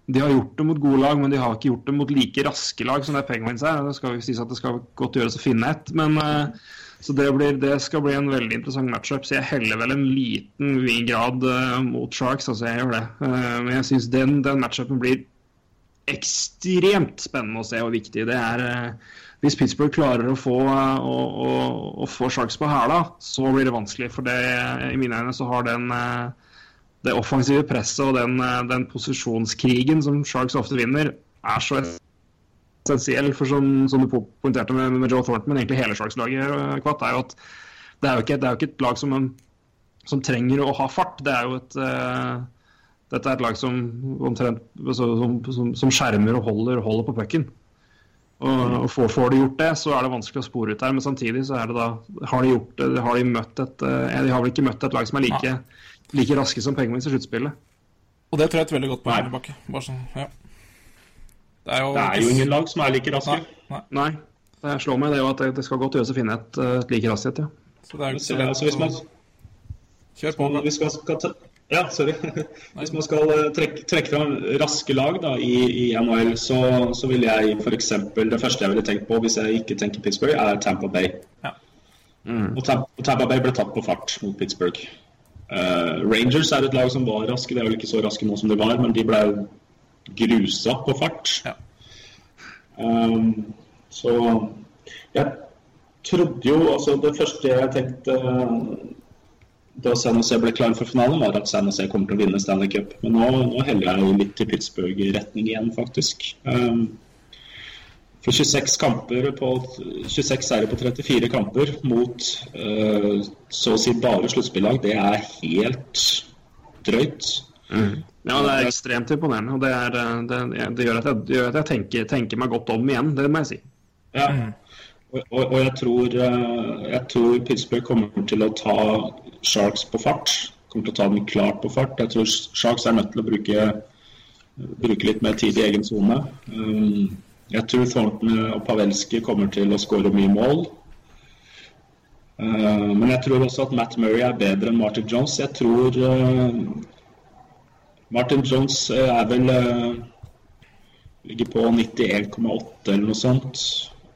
de har gjort det mot gode lag, men de har ikke gjort det mot like raske lag som det Penguins er. Det skal sies at det skal godt gjøres å finne et. Men, eh, så det, blir, det skal bli en veldig interessant matchup. Så jeg heller vel en liten grad eh, mot Sharks. Altså jeg gjør det. Eh, men jeg syns den, den matchupen blir ekstremt spennende å se og viktig. Det er Hvis Pittsburgh klarer å få, å, å, å få Sharks på hæla, så blir det vanskelig. For det, i mine øyne så har den eh, det offensive presset og den, eh, den posisjonskrigen som Sharks ofte vinner, er så essensiell. For som, som du po- poengterte med, med Joe Thornton, men egentlig hele Sharks-laget, eh, Kvatt, er jo at det er jo ikke, er jo ikke et lag som, som trenger å ha fart. Det er jo et uh, dette er et lag som, omtrent, altså, som, som, skjermer og holder, holder på pucken. Og, får, får de gjort det, så er det vanskelig å spore ut her. Men samtidig så er det da Har de gjort har de møtt et eh, De har vel ikke møtt et lag som er like, like raske som Penguins i sluttspillet. Og det tror jeg er et veldig godt poeng, Bakke. Sånn, ja. Det er jo, Det er jo ingen lag som er like raske. Nei, nei. Nei, det slår meg det jo at det, det skal godt gjøres å finne et, eh, et like raskt et, ja. Så det er jo ikke Så, så altså, hvis man, Kjør på. hvis man skal ta, ja, sorry. Hvis man skal eh, trekke, trekke fram raske lag da, i, i NHL, så, så vil jeg f.eks. Det første jeg ville tenkt på hvis jeg ikke tenker Pittsburgh, er Tampa Bay. Ja. Mm. Og Tampa Bay ble tatt på fart mot Pittsburgh. Eh, Rangers er et lag som var raske. De er vel ikke så raske nå som de var, men de ble grusa på fart. Ja. Um, så jeg trodde jo altså Det første jeg tenkte da San Jose ble klar for finalen, var at San Jose kommer til å vinne Stanley Cup. Men nå, nå heller jeg litt til Pittsburgh-retning igjen, faktisk. Um, for 26 kamper på 26 seire på 34 kamper mot uh, så å si bare sluttspillag, det er helt drøyt. Ja, det er ekstremt imponerende. Og det, er, det, det gjør at jeg, gjør at jeg tenker, tenker, meg godt om igjen, det må jeg si. Ja. Og, og, og jeg, tror, eh, jeg tror Pittsburgh kommer til å ta Sharks på fart. Kommer til å ta dem klart på fart. Jeg tror Sharks er nødt til å bruke, bruke litt mer tid i egen sone. Um, jeg tror Thornton og Pavelski kommer til å skåre mye mål. Uh, men jeg tror også at Matt Murray er bedre enn Martin Jones. Jeg tror uh, Martin Jones er vel uh, ligger på 91,8 eller noe sånt.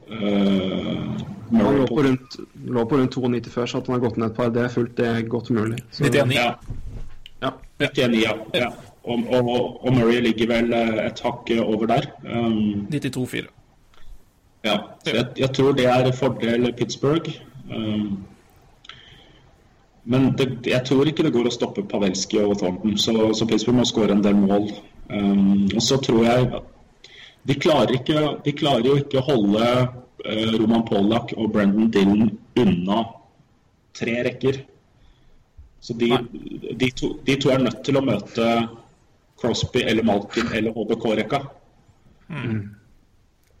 Han lå på, rundt, lå på rundt 92 før, så at han har gått ned et par, det er fullt det er godt mulig. Så, 99. Ja. ja. 91, ja. ja. Og, og, og, Murray ligger vel et hakk over der. Um, 92-4. Ja, så jeg, jeg, tror det er fordel Pittsburgh. Um, men det, jeg tror ikke det går å stoppe Pavelski og Thornton, så, så Pittsburgh må skåre en del mål. Um, og så tror jeg de klarer, ikke, de klarer jo ikke å holde uh, Roman Pollak og Brendan Dillon unna tre rekker. Så de, de, to, de, to, er nødt til å møte Crosby eller Malkin eller HBK-rekka. Mm.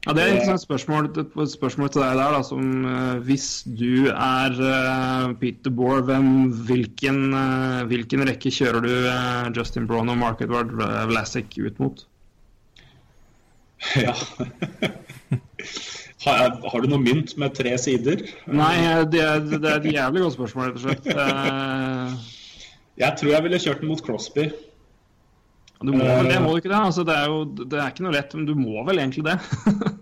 Ja, Det er et spørsmål, et spørsmål til deg der. Da, som, uh, hvis du er uh, Peter Bohr, hvem, hvilken, uh, hvilken, rekke kjører du Justin Brown og Mark Edward Vlasic ut mot? Ja har, jeg, har, du noe mynt med tre sider? Nei, det er, det er et jævlig godt spørsmål, rett og slett. jeg tror jeg ville kjørt den mot Crosby. Du må vel det, må du ikke det? Altså, det, er jo, det er ikke noe lett, men du må vel egentlig det?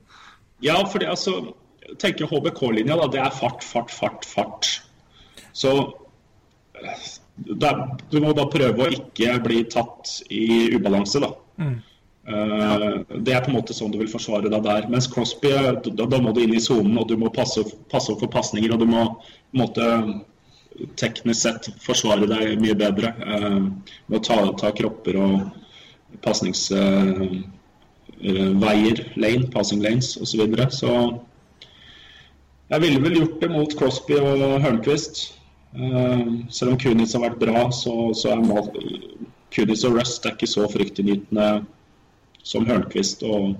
ja, for det, altså tenker HBK-linja, da. Det er fart, fart, fart, fart. Så er, du må da prøve å ikke bli tatt i ubalanse, da. Mm. Uh, det er på en måte sånn du vil forsvare deg der. Mens Crosby, da, da må du inn i sonen, og du må passe, passe opp for pasninger. Og du må på en måte teknisk sett forsvare deg mye bedre uh, med å ta, ta kropper og pasningsveier, uh, lane, passing lanes osv. Så, videre. så jeg ville vel gjort det mot Crosby og Hørnquist. Uh, selv om Kunis har vært bra, så, så er Kunis og Rust er ikke så fryktinngytende som Hørnquist og,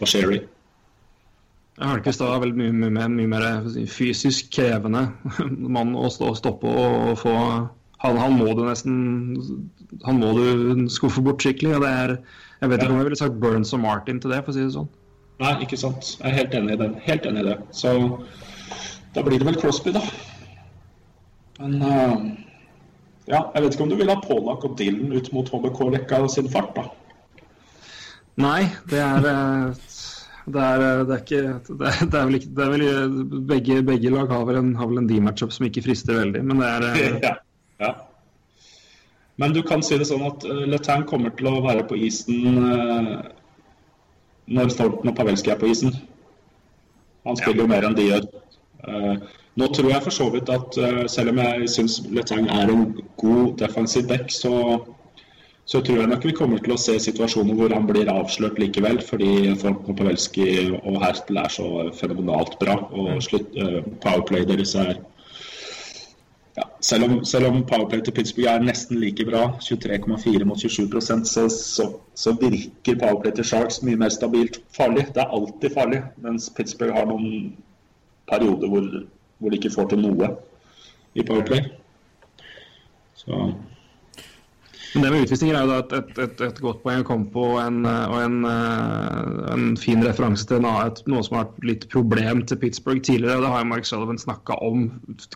og Sherry. Hørnquist er vel mye, mye, mye, mer fysisk krevende mann å stoppe og få han, han, må du nesten Han må du skuffe bort skikkelig. og det er, Jeg vet ikke om jeg ville sagt Burns og Martin til det, for å si det sånn. Nei, ikke sant. Jeg er helt enig i det. Helt enig i det. Så da blir det vel Crosby, da. Men uh, ja, jeg vet ikke om du vil ha Polak og Dylan ut mot HBK-rekka sin fart, da. Nei, det er det er, det er ikke det er, det er, vel ikke det er vel begge, begge lag har vel en, har vel en D-matchup som ikke frister veldig, men det er ja, ja. Men du kan si det sånn at uh, Letang kommer til å være på isen uh, når Thornton og Pavelski er på isen. Han spiller jo mer enn de gjør. Uh, nå tror jeg for så vidt at selv om jeg syns Letang er en god defensiv back, så så tror jeg nok vi kommer til å se situasjoner hvor han blir avslørt likevel, fordi Pavelski og Hertel er så fenomenalt bra. Og slutt, uh, powerplay deres er ja, selv, om, selv om powerplay til Pittsburgh er nesten like bra, 23,4 mot 27 så, så, virker powerplay til Sharks mye mer stabilt farlig. Det er alltid farlig, mens Pittsburgh har noen perioder hvor, hvor de ikke får til noe i powerplay. Så men det med utvisninger er jo et, et, et, et, godt poeng å komme på, en, og en, eh, en fin referanse til noe som har vært litt problem til Pittsburgh tidligere. Det har jo Mark Sullivan snakka om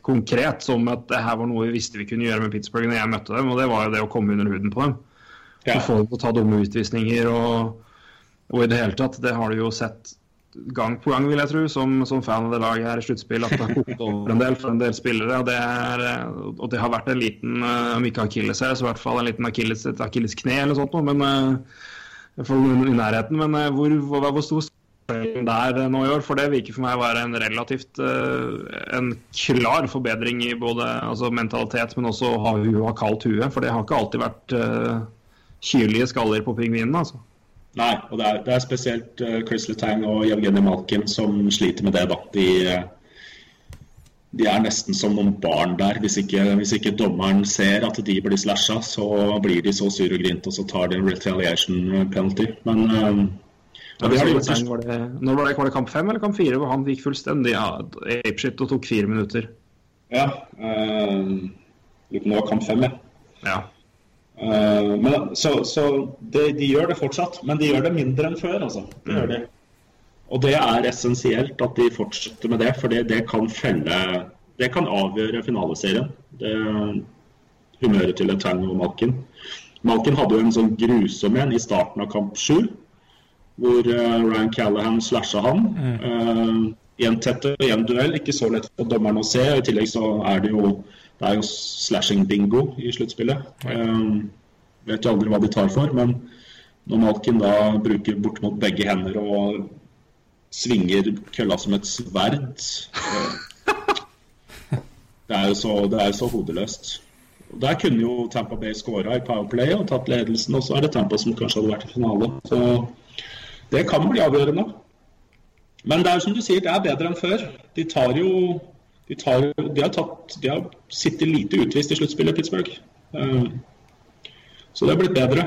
konkret, som at det her var noe vi visste vi kunne gjøre med Pittsburgh når jeg møtte dem, og det var jo det å komme under huden på dem. Ja. Få dem til å ta dumme utvisninger og, og i det hele tatt. Det har du jo sett gang på gang, vil jeg tro, som, som fan av det laget her i sluttspill, at det har kokt over en del for en del spillere. Og det, er, og det har vært en liten, eh, om ikke akilles her, så i hvert fall en liten akilles, et akilleskne eller noe sånt. Men for, i nærheten. Men eh, hvor, hvor, hvor stor forskjellen der eh, nå i år? For det virker for meg å være en relativt eh, en klar forbedring i både altså mentalitet, men også å ha kaldt hue. For det har ikke alltid vært uh, kylige skaller på pingvinene, altså. Nei, og det er, det er spesielt uh, Chris Letang og Jevgenij Malkin som sliter med det. da. De, de er nesten som noen barn der. Hvis ikke, hvis ikke dommeren ser at de blir slasha, så blir de så sure og grinte, og så tar de en retaliation penalty. Men um, ja, det det gjort, var det, når var det, var det kamp fem eller kamp fire hvor han gikk fullstendig ja, apeshit og tok fire minutter? Ja. Uh, nå var kamp fem, ja. ja. Uh, men, så, så de, de, gjør det fortsatt, men de gjør det mindre enn før, altså. Det gjør de. Og det er essensielt at de fortsetter med det, for det, det kan felle Det kan avgjøre finaleserien. Det, humøret til Letang og Malkin. Malkin hadde jo en sånn grusom en i starten av kamp sju hvor uh, Ryan Callahan slasha han. Mm. Uh, I en tett og jevn duell, ikke så lett for dommeren å se. I tillegg så er det jo det er jo slashing-bingo i sluttspillet. Um, vet jo aldri hva de tar for, men når Malkin da bruker bortimot begge hender og svinger kølla som et sverd Det er jo så, det er så hodeløst. Der kunne jo Tampa Bay skåra i Powerplay og tatt ledelsen, og så er det Tampa som kanskje hadde vært i finale. Så det kan bli avgjørende. Men det er som du sier, det er bedre enn før. De tar jo De, tar, de har, tatt, de har sittet lite utvist i sluttspillet, i Pittsburgh. Uh, så det har blitt bedre.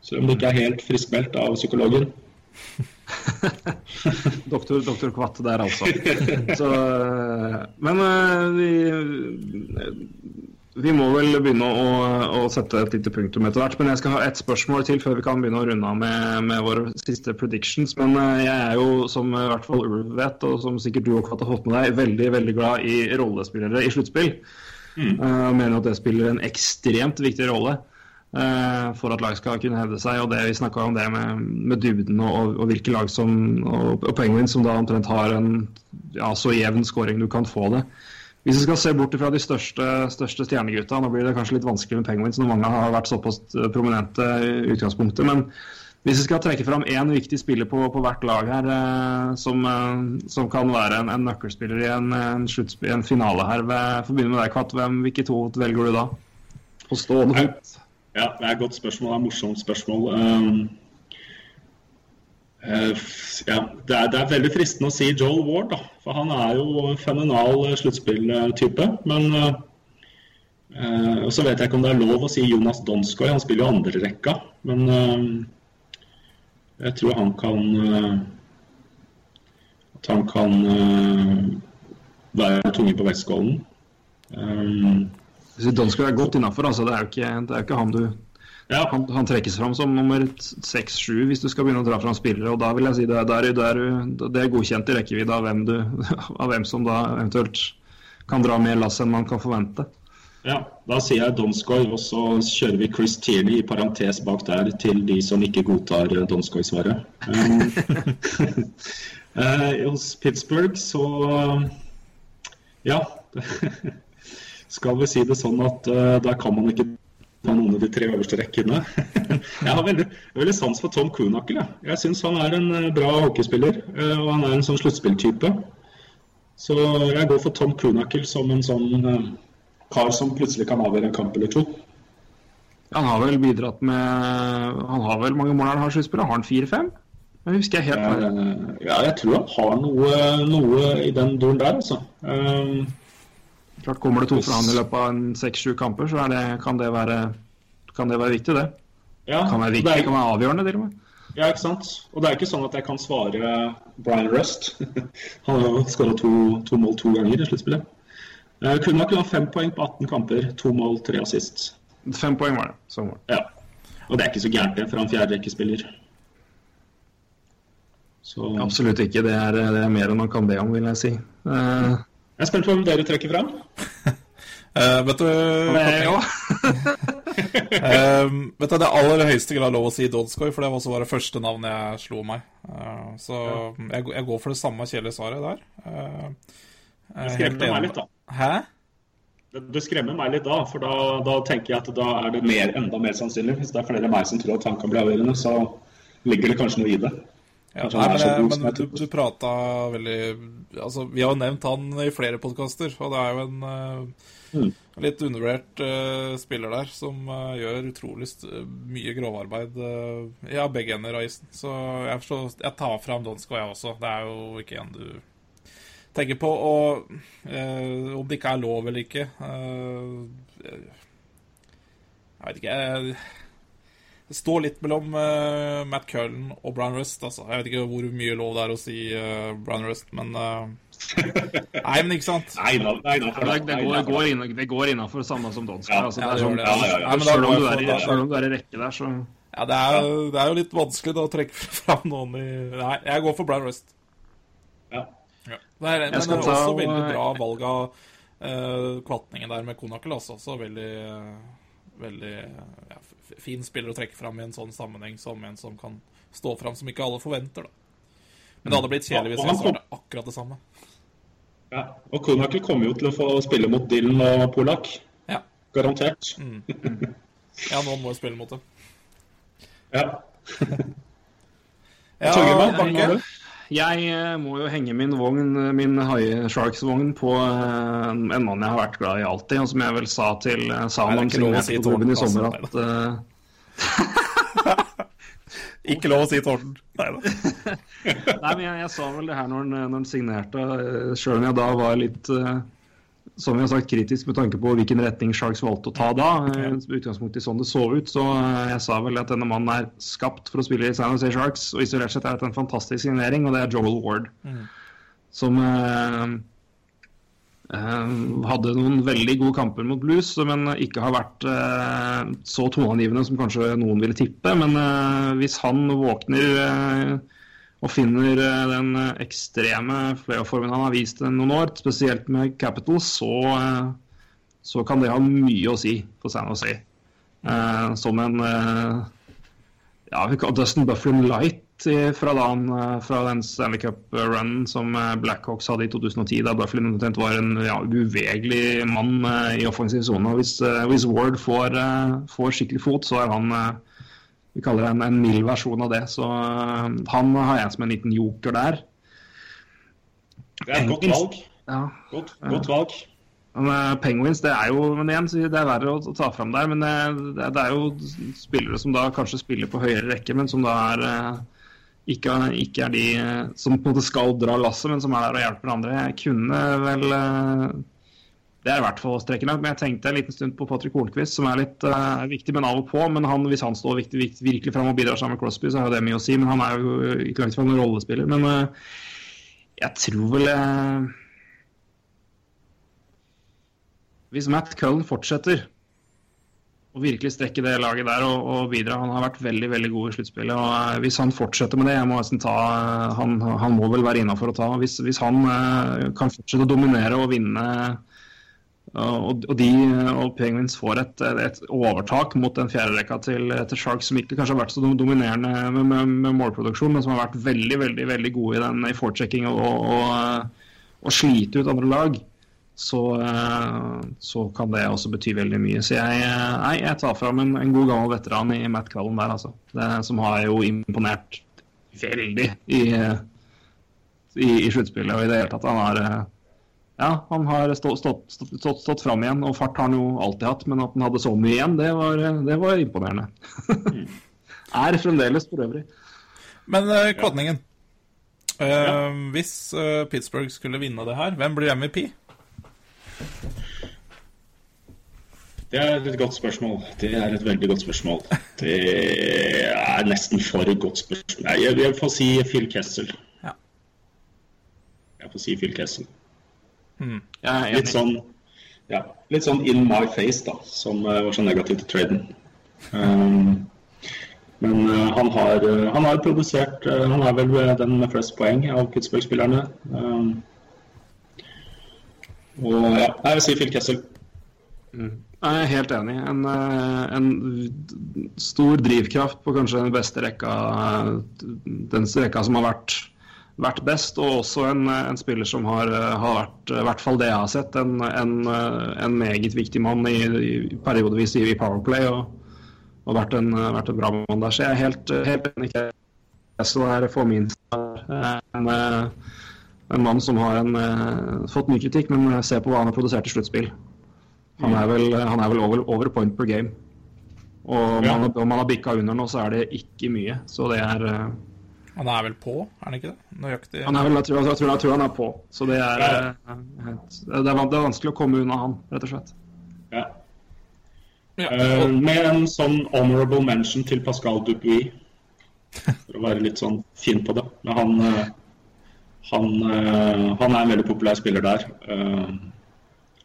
Selv om det ikke er helt friskmeldt av psykologen. doktor, doktor Kvatt der, altså. Så, eh, men uh, vi vi må vel begynne å, å, sette et lite punktum etter hvert. Men jeg skal ha ett spørsmål til før vi kan begynne å runde av med, med våre siste predictions. Men eh, jeg er jo, som i hvert fall Ulv vet, og som sikkert du også har fått med deg, veldig veldig glad i rollespillere i sluttspill. Mm. Uh, mener at det spiller en ekstremt viktig rolle uh, for at lag skal kunne hevde seg. Og det Vi snakka om det med, med dybden og, og, og, hvilke lag som og, og Penguin som da omtrent har en ja, så jevn scoring du kan få det. Hvis vi skal se bort fra de største, største stjernegutta, nå blir det kanskje litt vanskelig med Penguins når mange har vært såpass eh, prominente i utgangspunktet. Men hvis vi skal trekke fram én viktig spiller på, på, hvert lag her, eh, som, eh, som, kan være en, en nøkkelspiller i en, en, en finale her, for å begynne med deg, Kvatt, hvem, hvilke to velger du da? På stående fot. Ja, det er et godt spørsmål. Det er et morsomt spørsmål. Um, ja, det er, det er, veldig fristende å si Joel Ward, da. For han er jo en fenomenal eh, sluttspilltype. Men uh, uh, så vet jeg ikke om det er lov å si Jonas Donskoy. Han spiller jo andrerekka. Men jeg tror han kan At han kan være tunge på vektskålen. Um, Donskoy er godt innafor, altså. Det er jo ikke, ikke han du ja. Han, han, trekkes fram som nummer seks-sju hvis du skal begynne å dra fram spillere. og Da vil jeg si det, der, der, det er godkjent i rekkevidde av, hvem av hvem som da eventuelt kan dra mer lass enn man kan forvente. Ja, da sier jeg Donskoy, og så kjører vi Chris Tierney i parentes bak der til de som ikke godtar Donskoy-svaret. Um, uh, hos Pittsburgh så ja. skal vi si det sånn at uh, der kan man ikke av noen av de tre øverste rekkene. jeg har veldig, veldig sans for Tom Kunakel. Jeg, jeg syns han er en eh, bra hockeyspiller, eh, og han er en sånn sluttspilltype. Så jeg går for Tom Kunakel som en sånn uh, kar som plutselig kan avgjøre en kamp eller to. Han har vel bidratt med Han har vel mange mål han har sluttspillet? Har han fire-fem? Jeg husker jeg helt Ja, jeg tror han har noe, noe i den duren der, altså. Um, Klart Kommer det to fra han i løpet av seks-sju kamper, så det, kan, det være, kan, det være, viktig, det. Ja, kan være viktig, det er, kan være avgjørende, til og med. Ja, ikke sant. Og det er ikke sånn at jeg kan svare Brian Rust. han har skåra to, to, mål to ganger i sluttspillet. Uh, kunne ha fem poeng på 18 kamper. To mål, tre assist. Fem poeng var det. Sånn var det. Ja. Og det er ikke så gærent, det, for han fjerderekkespiller. Så... Absolutt ikke. Det er, det er, mer enn man kan be om, vil jeg si. Uh, jeg er spent på hvem dere trekker fram. uh, vet du uh, Vet du, Det er aller høyeste grad lov å si Dodskoy, for det var også det første navnet jeg slo meg. Uh, så jeg, jeg, går for det samme kjedelige svaret der. Du skremmer meg litt, da. Hæ? Det, det, skremmer meg litt da, for da, da, tenker jeg at da er det mer, enda mer sannsynlig. Hvis det er flere enn meg som tror at han kan bli avgjørende, så ligger det kanskje noe i det. Ja, nei, men, jeg- men du, du prata veldig Altså, vi har jo nevnt han i flere podkaster, og det er jo en uh, litt undervurdert uh, spiller der som uh, gjør utrolig mye grovarbeid uh, ja, begge ender av isen. Så jeg, forstår, jeg tar fram Donsko, jeg også. Det er jo ikke en du tenker på. Og eh, om det ikke er lov eller ikke eh, Jeg vet ikke. Jeg, det står litt mellom uh, Matt Cullen og Brian Rust. Altså. Jeg vet ikke hvor mye lov det er å si uh, Brian Rust, men uh... Nei, men ikke sant? Nei da, nei da. Det, det, går, det, går det går innafor samme som Donska. Ja. altså, Ja, sånn. Ja, ja, ja. Selv om du er i, om du er i rekke der, så Ja, det er, det er jo litt vanskelig da, å trekke fram noen i Nei, jeg går for Brian Rust. Ja. Det er, men det er også og- veldig bra valg av uh, kvatningen der med Konakel. Altså. Også veldig, veldig ja, fin spiller å trekke fram i en sånn sammenheng som en som kan stå fram som ikke alle forventer. Da. Men det hadde blitt kjedelig hvis jeg svarte akkurat det samme. Ja. Og Konakel kommer jo til å få spille mot Dylan og Polak. Ja, Garantert. ja noen må jo spille mot det. Ja. Ja, Bakke. Jeg eh, må jo henge min vogn, min High Sharks-vogn på eh, en mann jeg har vært glad i alltid, og som jeg vel sa til Sam om er signerte si på klubben i sommer at eh, Ikke lov å si Torden. Nei da. Nei, men jeg, jeg sa vel det her når han, signerte, eh, sjøl om jeg da var litt eh, som vi har sagt, kritisk med tanke på hvilken retning Sharks valgte å ta da. eh, utgangspunkt i sånn det så ut. Så eh, jeg sa vel at denne mannen er skapt for å spille i San Jose Sharks. Og isolert sett er dette en fantastisk signering, og det er Joel Ward. Som eh, eh, hadde noen veldig gode kamper mot Blues, men ikke har vært eh, så toneangivende som kanskje noen ville tippe. Men eh, hvis han våkner og finner eh, den eh, ekstreme playoff-formen han har vist noen år, spesielt med Capitals, så, eh, så kan det ha mye å si for San Jose. Eh, som en eh, ja, Dustin Bufflin Light fra, da han, eh, fra den Stanley Cup-runnen som eh, Blackhawks hadde i 2010, da Bufflin omtrent var en ja, uvegelig mann eh, i offensiv sone. Hvis, hvis Ward får, får skikkelig fot, så er han vi kaller det en, en mild versjon av det. Så øh, han har jeg som en liten joker der. Det er et godt valg. Ja. Godt, godt valg. Men, øh, Penguins, det er jo men igjen, det er verre å, ta fram der. Men det, det, det er jo spillere som da kanskje spiller på høyere rekke, men som da er ikke, ikke er de som på en måte skal dra lasset, men som er der og hjelper andre. Jeg kunne vel Det er i hvert fall å strekke langt. Men jeg tenkte en liten stund på Patrick Hornquist, som er litt uh, viktig, men av og på. Men han, hvis han står viktig, viktig, virkelig fram og bidrar sammen med Crosby, så har jo det mye å si. Men han er jo ikke langt fra noen rollespiller. Men uh, jeg tror vel uh, Hvis Matt Cullen fortsetter å virkelig strekke det laget der og, og bidra Han har vært veldig veldig god i sluttspillet. og Hvis han fortsetter med det, jeg må nesten ta, han, han må vel være innafor å ta. Hvis, hvis han eh, kan fortsette å dominere og vinne og, de og Penguins får et, et overtak mot den fjerde rekka til, til Sharks, som ikke kanskje har vært så dominerende med, med, med målproduksjon, men som har vært veldig veldig, veldig gode i den i forechecking og, og, og slite ut andre lag, så, eh, så kan det også bety veldig mye. Så jeg, eh, nei, jeg tar fram en, en god gammel veteran i Matt Cullen der, altså. Det, som har jo imponert veldig i, i, i sluttspillet og i det hele tatt. Han har eh, ja, han har stått, stått, stått, stått fram igjen, og fart har han jo alltid hatt. Men at han hadde så mye igjen, det var, det var imponerende. er fremdeles for øvrig. Men uh, kvatningen Eh, Hvis uh, Pittsburgh skulle vinne det her, hvem blir MVP? Det er et godt spørsmål. Det er et veldig godt spørsmål. Det er nesten for et godt spørsmål. Jeg, jeg får si Phil Kessel. Ja. Jeg får si Phil Kessel. Er Litt sånn, ja, litt sånn in my face, da, som eh, var så negativ til traden. Um, men uh, han, har, uh, han har produsert uh, Han er vel den med flest poeng av Pittsburgh-spillerne. Um, og ja, jeg vil si Phil Kessel. Jeg er helt enig. En, en stor drivkraft på kanskje den beste rekka, den rekka som har vært, vært best, og også en, en spiller som har, har vært, i hvert fall det jeg har sett, en, en, en meget viktig mann i, i periodevis i, i Powerplay. og og vært en, vært en bra mann der. Så jeg er helt, helt enig. Eslo er for min. En, eh, en mann som har en, eh, fått mye kritikk, men se på hva han har produsert i sluttspill. Han er vel, han er vel over, over point per game. Og om Ja. han, om har bikka under nå, så er det ikke mye. Så det er eh, Han er vel på, er han ikke det? Nøyaktig. Han er vel, jeg tror, jeg tror, jeg tror han er på. Så det er, Ja. eh, det er, det er vanskelig å komme unna han, rett og slett. Ja. Ja. Uh, med en sånn honorable mention til Pascal Dupuis, for å være litt sånn fin på det. Men han, eh, han, han er en veldig populær spiller der.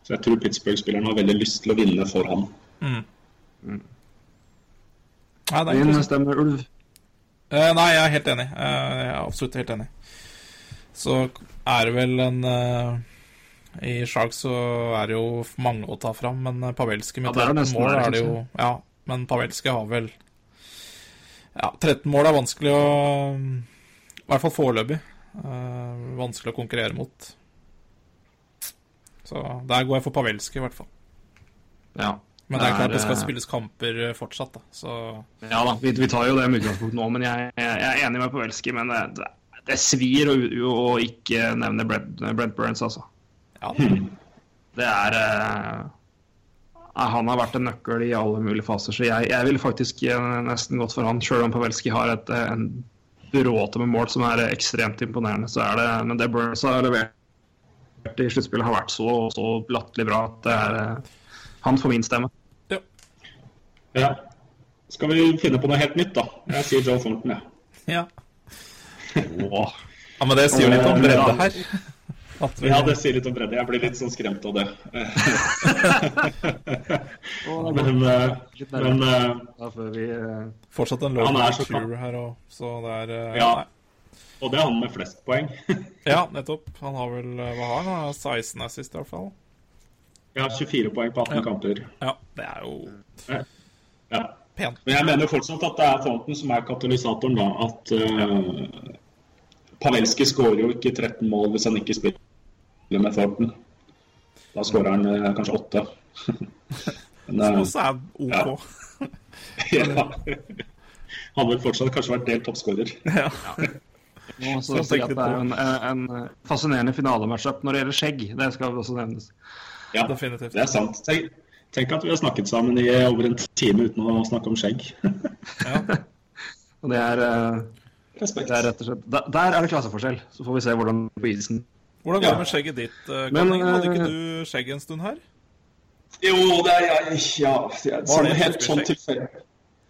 så jeg tror Pittsburgh-spilleren har veldig lyst til å vinne for ham. Ja, det er Din ikke stemme, Ulv. Eh, nei, jeg er helt enig. Uh, jeg er absolutt helt enig. Så er det vel en uh, I Sharks så er det jo mange å ta fram, men Pavelski med Ja, det er 13 nesten mål er det jo Ja, men Pavelski har vel Ja, 13 mål er vanskelig å I hvert fall foreløpig. vanskelig å konkurrere mot. Så der går jeg for Pavelski, i hvert fall. Ja. Men det er klart det skal eh, spilles kamper eh, fortsatt, da. Så Ja da, vi, vi tar jo det med utgangspunkt nå, men jeg, jeg, er enig med Pavelski. Men det, det, svir å, å ikke nevne Brent, Brent Burns, altså. ja. Det er eh, Han har vært en nøkkel i alle mulige faser, så jeg, jeg ville faktisk eh, nesten gått for han. Sjøl om Pavelski har et, eh, en bråte med mål som er eh, ekstremt imponerende, så er det Men det Burns har levert i sluttspillet, har vært så, så latterlig bra at det er eh, han får min stemme. Ja. Skal vi finne på noe helt nytt, da? Jeg sier Joe Thornton, jeg. ja. Ja, men det sier jo litt om bredde her. Vi, Ja, det sier litt om bredde. Jeg blir litt sånn skremt av det. men eh, men eh, eh, fortsatt en low så culture her òg, så det er Ja. Og det er han med flest poeng. ja, nettopp. Han har vel Hva har han? Han 16 assist, i hvert fall. Ja, 24 poeng på 18 Ja. kamper. Ja, det er jo Ja. pent. Men jeg mener fortsatt at det er Fonten som er katalysatoren, da. At uh, Pavelski skårer jo ikke 13 mål hvis han ikke spiller med Fonten Da skårer han uh, kanskje 8. Men, Som eh, også er OK. ja. Han vil fortsatt kanskje vært delt toppskårer. Ja. At det er en, en fascinerende finalematchup når det gjelder skjegg. Det skal også nevnes. Ja, Definitivt. det er sant. Tenk, tenk at vi har snakket sammen i over en time uten å snakke om skjegg. Ja. Og det er, eh, det er rett og slett Der, der er det klasseforskjell. Så får vi se hvordan det blir på isen. Hvordan går Ja. det med skjegget ditt, eh, Men, Hadde ikke eh, du skjegg en stund her? Jo, det er jeg Ja, Var det helt sånn tilfeldig?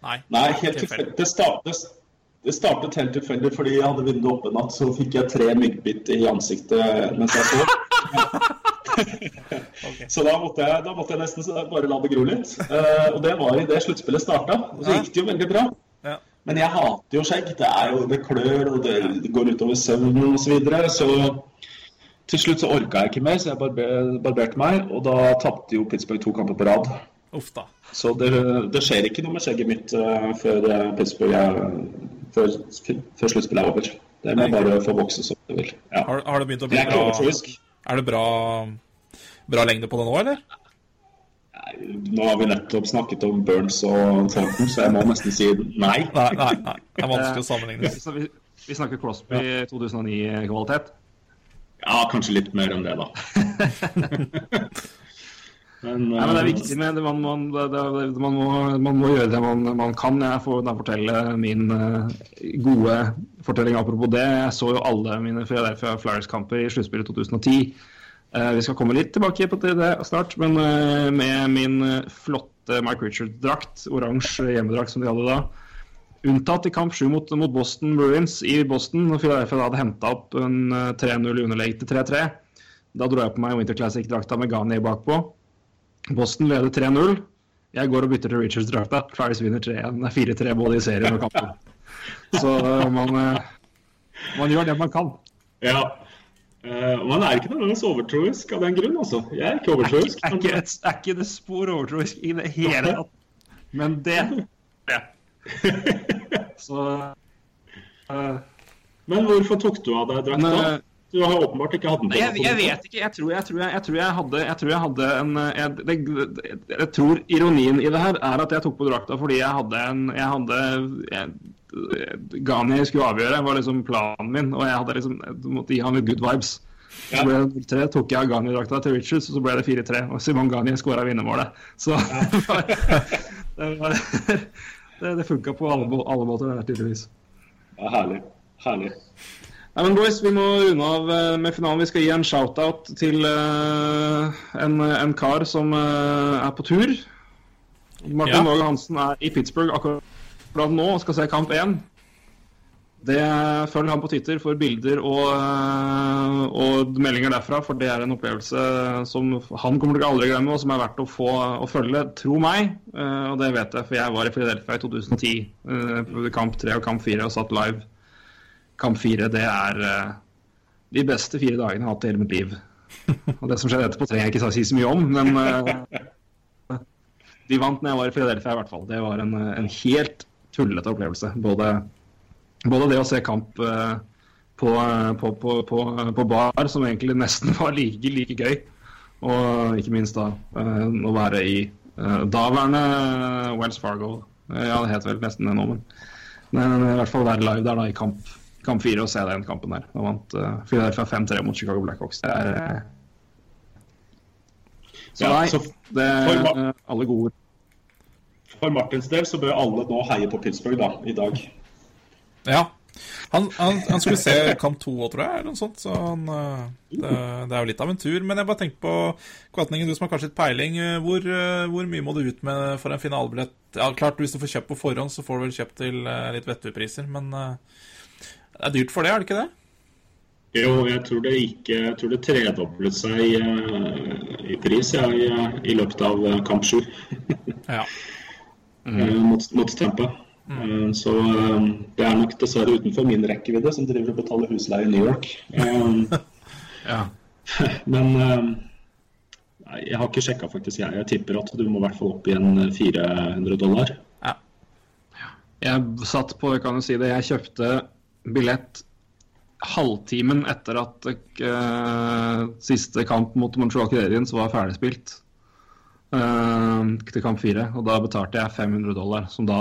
Nei. Nei, helt Tilfeldig. Det startet, det startet helt tilfeldig fordi jeg hadde vinduet oppe natt, så fikk jeg tre myggbitt i ansiktet mens jeg sov. Så da måtte, jeg, da måtte jeg nesten bare la det gro litt. Uh, og det var i det sluttspillet starta. Og så gikk det jo veldig bra. Ja. Men jeg hater jo skjegg. Det, er jo, det klør, og det, det går utover søvnen osv. Så, videre. så til slutt så orka jeg ikke mer, så jeg barber, barberte meg. Og da tapte jo Pittsburgh to kamper på rad. Uff da. Så det, det skjer ikke noe med skjegget mitt uh, før eh, Pittsburgh er, før, før sluttspillet er over. Det må bare få vokse som det vil. Ja. Har, har det begynt å bli Jeg er bra. Er det bra, bra lengde på det nå, eller? Nei, Nå har vi nettopp snakket om Burns og Thornton, så jeg må nesten si nei. Nei, nei, nei. Det er vanskelig å sammenligne. Så vi, vi snakker Crosby 2009-kvalitet. Ja, kanskje litt mer enn det, da. Men, Nei, men det er eh, viktig med det, man, man, det, det, man, må, man må gjøre det man, man kan. Jeg får da fortelle min eh, gode fortelling apropos det. Jeg så jo alle mine Philadelphia Flyers-kamper i sluttspillet 2010. Eh, vi skal komme litt tilbake på det snart, men eh, med min eh, flotte Mike Richard-drakt, oransje hjemmedrakt som de hadde da. Unntatt i kamp 7 mot, mot Boston Bruins i Boston, når Philadelphia hadde henta opp en eh, 3-0 i underlegg til 3-3. Da dro jeg på meg Winter Classic-drakta med Ghani bakpå. Boston leder 3-0. Jeg går og bytter til Richards-drakta. Flyers vinner 3-1. Det er 4-3 både i serien og kampen. Så man, man gjør det man kan. Ja. Eh, man er ikke nødvendigvis overtroisk av den grunn, altså. Jeg er ikke overtroisk. Er ikke, et, er ikke det spor overtroisk i det hele tatt. Men det det. Så uh, Men hvorfor tok du av deg drakta? Du har åpenbart ikke hatt den på. Jeg, jeg vet ikke. Jeg tror jeg, tror jeg, jeg, tror jeg, hadde, tror hadde en det, jeg tror ironien i det her er at jeg tok på drakta fordi jeg hadde en Jeg hadde jeg, Gani skulle avgjøre, var liksom planen min. Og jeg hadde liksom måtte gi litt good vibes. Så ble det 3 tok jeg Gani-drakta til Richards, og så ble det 4-3. Og Simon Gani skåra vinnermålet. Så det, var, det, var, det, det funka på alle, alle måter, det der, tydeligvis. Ja, herlig. Herlig. Nei, men boys, Vi må runde av eh, med finalen. Vi skal gi en shout-out til uh, en, en kar som uh, er på tur. Martin Ja. Hansen er i Pittsburgh akkurat nå og skal se kamp 1. Det Følg han på Twitter for bilder og, uh, og meldinger derfra, for det er en opplevelse som han kommer til å aldri glemme, og som er verdt å få å følge. Tro meg, og det vet jeg, for jeg var i Philadelphia i 2010, eh, på kamp 3 og kamp 4 og satt live. Kamp 4, det er eh, de beste fire dagene jeg har hatt i hele mitt liv. Og det som skjedde etterpå, trenger jeg ikke si så mye om, men eh, de vant når jeg var i Philadelphia i hvert fall. Det var en, en helt tullete opplevelse. Både, både det å se kamp eh, på, på, på, på, på bar, som egentlig nesten var like, like gøy, og ikke minst da å være i daværende Wells Fargo. Ja, det het vel nesten det nå, men, men i hvert fall være live der da i kamp, kamp 4 og se den kampen der. Da vant uh, Philadelphia 5-3 mot Chicago Blackhawks. Det er uh... Så Ja, nei, så det er eh, alle gode ord. For Martins del så bør alle nå heie på Pittsburgh da, i dag. Ja. Han, han, han skulle se kamp to òg, tror jeg, eller noe sånt. Så han, det, det er jo litt av en tur. Men jeg bare tenker på Kvatningen, du som har kanskje litt peiling. Hvor, hvor mye må du ut med for en finalebillett? Ja, klart, Hvis du får kjøpt på forhånd, så får du vel kjøpt til litt vettugpriser, men eh, det er dyrt for det, er det ikke det? Jo, jeg tror det ikke Jeg tror det tredoblet seg i, i pris ja, i, i løpet av eh, kamp sju Ja. mm. mot, mot Tempe. Mm. Så eh, det er nok dessverre utenfor min rekkevidde, som driver og betaler husleie i New York. Eh, Ja. Men eh, jeg har ikke sjekka, faktisk. Jeg, jeg tipper at du må i hvert fall opp igjen 400 dollar. Jeg satt på, kan du si det, jeg kjøpte billett halvtimen etter at uh, siste kamp mot Montreal Canadiens var ferdigspilt. Uh, til kamp fire, og da betalte jeg 500 dollar, som da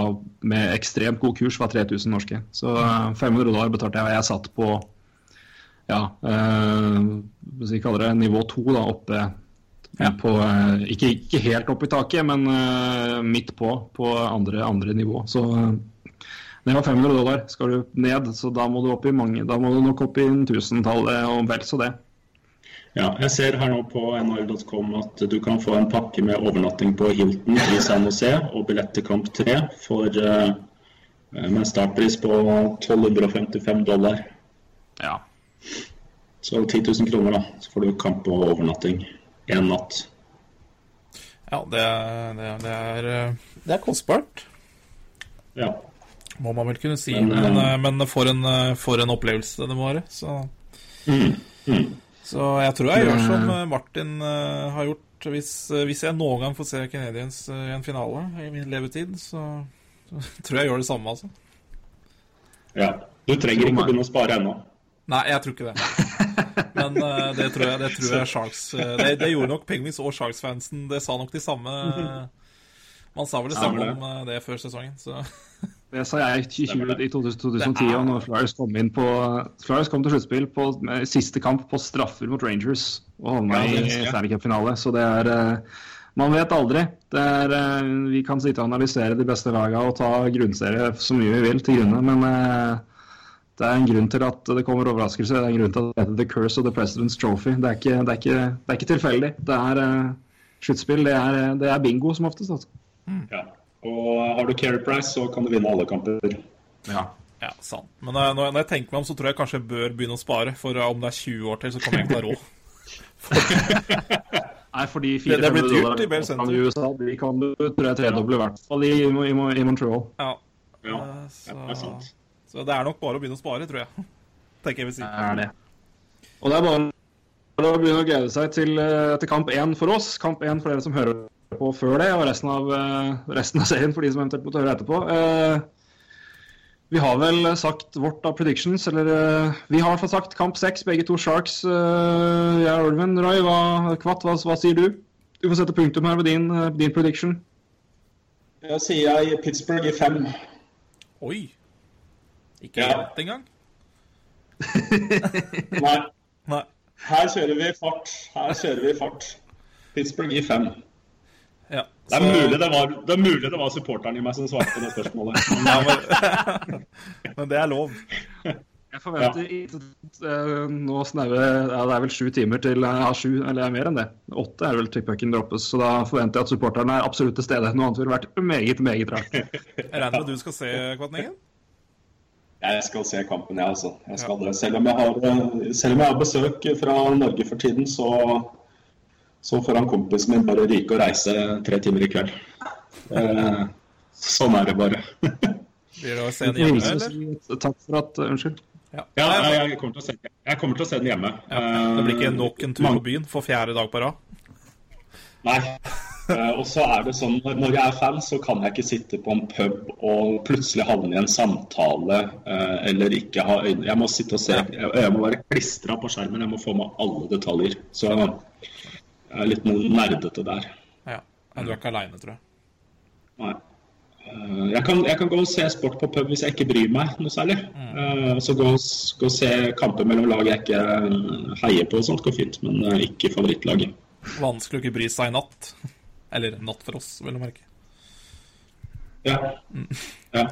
med ekstremt god kurs var 3000 norske. Så uh, 500 dollar betalte jeg, og jeg satt på ja, eh, hvis vi kaller det nivå to, da, oppe på eh, ikke, ikke helt opp i taket, men eh, midt på, på andre, andre nivå. Så eh, det var 500 dollar. Skal du ned, så da må du opp i mange, da må du nok opp i en tusentallet og vel så det. Ja, jeg ser her nå på nhl.com at du kan få en pakke med overnatting på Hilton i San Jose og billett til kamp 3 for, eh, med en startpris på 1255 dollar. Ja. Så 10 000 kroner, da. Så får du kamp og overnatting én natt. Ja, det, er- det, er- det er eh, Det er kostbart, Ja. Må man vel kunne si. Men, Men, men for, en, eh, for en opplevelse det må være. Så, så jeg tror jeg gjør som Martin har gjort. Hvis, hvis jeg noen gang får se Canadiens i en finale i min levetid, så, så tror jeg jeg gjør det samme, altså. ja. Du trenger ikke å begynne å spare ennå. Nei, jeg tror ikke det. Men uh, det tror jeg, det tror jeg Sharks uh, det, det gjorde nok Penguins og Sharks-fansen. Det sa nok de samme Man sa vel det samme om uh, det før sesongen, så Det sa jeg i 20, i 2010, og når Flyers kom på Flyers kom til sluttspill på siste kamp på straffer mot Rangers og havna Ja, i. Stanley Cup-finale. Så det er eh, Man vet aldri. Det er, eh, vi kan sitte og analysere de beste lagene og ta grunnserie så mye vi vil til grunne, men eh, det er en grunn til at det kommer overraskelser. Det er en grunn til at det heter The Curse of the President's Trophy. Det er ikke, det er ikke, det er ikke tilfeldig. Det er sluttspill. Det eh, det er bingo som oftest. Altså. Ja. Og har du Carey Price, så kan du vinne alle kamper. Ja. Ja, sant. Men eh, når, når jeg tenker meg om, så tror jeg kanskje jeg bør begynne å spare. For eh, om det er 20 år til, så kommer jeg ikke til å ha råd. Nei, fordi Det- det blir 400 dyrt dollar i Bell Center. i USA, de kan du tror jeg tredoble i hvert fall i, i, i Montreal. Ja, Ja, eh, så, ja, det er sant. så det er nok bare å begynne å spare, tror jeg. Tenker jeg vil si. Det er det. Og det er bare å begynne å glede seg til, til kamp én for oss. Kamp én for dere som hører på før det, og resten av, eh, resten av serien for de som eventuelt måtte høre etterpå. Eh, Vi har vel sagt vårt av predictions, eller eh, Vi har fall sagt kamp seks, begge to Sharks. Uh, jeg er Ulven. Roy, hva, Kvatt, hva, hva, sier du? Du får sette punktum her med din, uh, din prediction. Jeg sier jeg Pittsburgh i fem. Oi. Ikke ja. ett engang? Nei. Nei. Her kjører vi fart. Her kjører vi fart. Pittsburgh i fem. Det, er mulig det, var, det er mulig det var supporteren i meg som svarte på det spørsmålet. ja, men... men, det er lov. Jeg forventer ja. uh, nå snaue ja, Det er vel sju timer til ja, sju, eller er mer enn det. Åtte er vel tripucken droppes, så da forventer jeg at supporteren er absolutt til stede. Noe annet ville vært meget, meget rart. Jeg regner med at du skal se Kvatningen? Jeg skal se kampen, jeg, altså. Jeg skal. Selv om jeg, har, eh, selv om jeg har besøk fra Norge for tiden, så så får han kompisen min bare ryke og reise tre timer i kveld. Eh, sånn er det bare. Blir det å se den hjemme, eller? Takk for at Unnskyld. Ja, ja jeg, kommer se, jeg, kommer til å se, den hjemme. Ja, det blir ikke nok en tur på byen for fjerde dag på rad? Nei. Uh, og så er det sånn, Når jeg er fan, så kan jeg ikke sitte på en pub og plutselig havne i en samtale uh, eller ikke ha øyne Jeg må sitte og se. Jeg, jeg må være klistra på skjermen. Jeg må få med alle detaljer. Så jeg er litt nerdete der. Ja. Men du er ikke aleine, tror jeg. Nei. Eh, jeg kan, jeg kan, gå og se sport på pub hvis jeg ikke bryr meg noe særlig. Mm. Uh, så gå, gå og se kamper mellom lag jeg ikke eh, heier på og sånt går fint, men ikke favorittlaget. Vanskelig å ikke bry seg i natt. Eller natt for oss, vel å merke. Ja. Mm. ja.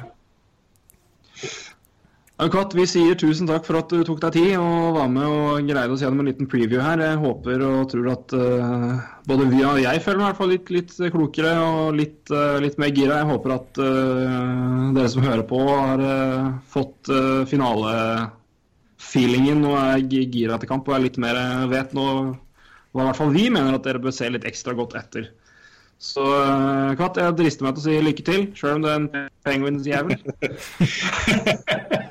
Kat, vi sier tusen takk for at du tok deg tid og var med og greide oss gjennom en liten preview her. Jeg håper og tror at uh, både vi og jeg føler meg i hvert fall litt, litt klokere og litt, uh, litt, mer gira. Jeg håper at uh, dere som hører på, har fått finalefeelingen og er gira til kamp og er litt mer vet nå hva i hvert fall vi mener at dere bør se litt ekstra godt etter. Så Katt, jeg drister meg til å si lykke til, sjøl om du er en penguins-jævel.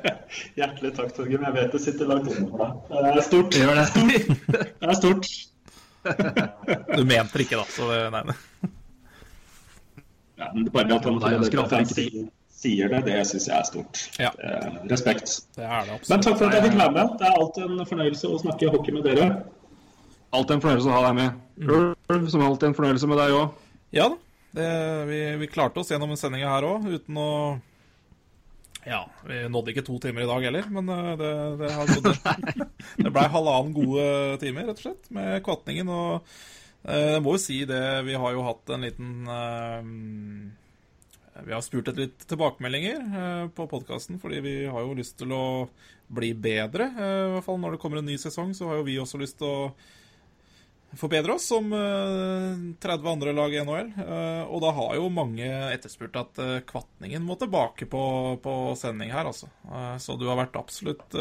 Hjertelig takk, Torgrim. Jeg vet det sitter langt inne for deg. Det er stort. Det gjør det. det er stort. du mente det ikke, da. Så det, nei. Ja, men bare at han, at han sier, sier det, det syns jeg er stort. Ja. Eh, respekt. Det er det men takk for at jeg fikk være med. Det er alltid en fornøyelse å snakke hockey med dere. Alltid en fornøyelse å ha deg med. Ulv, som alltid en fornøyelse med deg òg. Ja da. Vi, vi, klarte oss gjennom sendinga her òg uten å ja, vi nådde ikke to timer i dag heller, men eh, det, det, det, det blei halvannen gode timer, rett og slett, med kvatningen. Og eh, jeg må jo si det, vi har jo hatt en liten uh, Vi har spurt etter litt tilbakemeldinger på podkasten, fordi vi har jo lyst til å bli bedre. I hvert fall når det kommer en ny sesong, så har jo vi også lyst til å forbedre oss som 30 eh, andre lag i NHL. Eh, og da har jo mange etterspurt at eh, Kvatningen må tilbake på, på sending her, altså. Så du har vært absolutt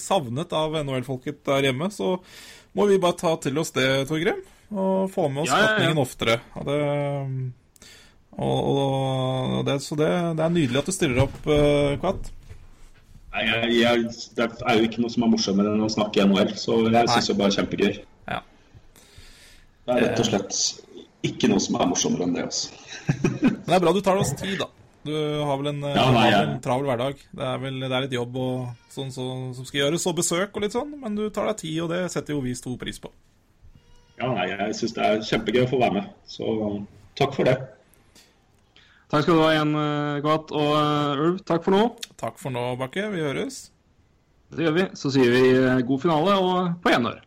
savnet av NHL-folket der hjemme. Så må vi bare ta til oss det, Torgrim, og få med oss ja, ja, ja. oftere. Og det, og, og det, så det, det, er nydelig at du stiller opp, Kvatt. Jeg, jeg, det er jo ikke noe som er morsommere enn å snakke i NHL, så jeg syns det bare er kjempegøy. Det er rett og slett ikke noe som er morsommere enn det. altså. Altså. det er bra du tar oss tid, da. Du har vel en, ja, nei, ja. en travel hverdag. Det er vel det er litt jobb og sånn så, som skal gjøres, og besøk og litt sånn, men du tar deg tid, og det setter jo vi stor pris på. Ja, nei, jeg syns det er kjempegøy å få være med, så takk for det. Takk skal du ha igjen, Gat Og uh, Ulv, takk for nå. Takk for nå, Bakke. Vi høres. Det gjør vi. Så sier vi god finale og på gjenhør.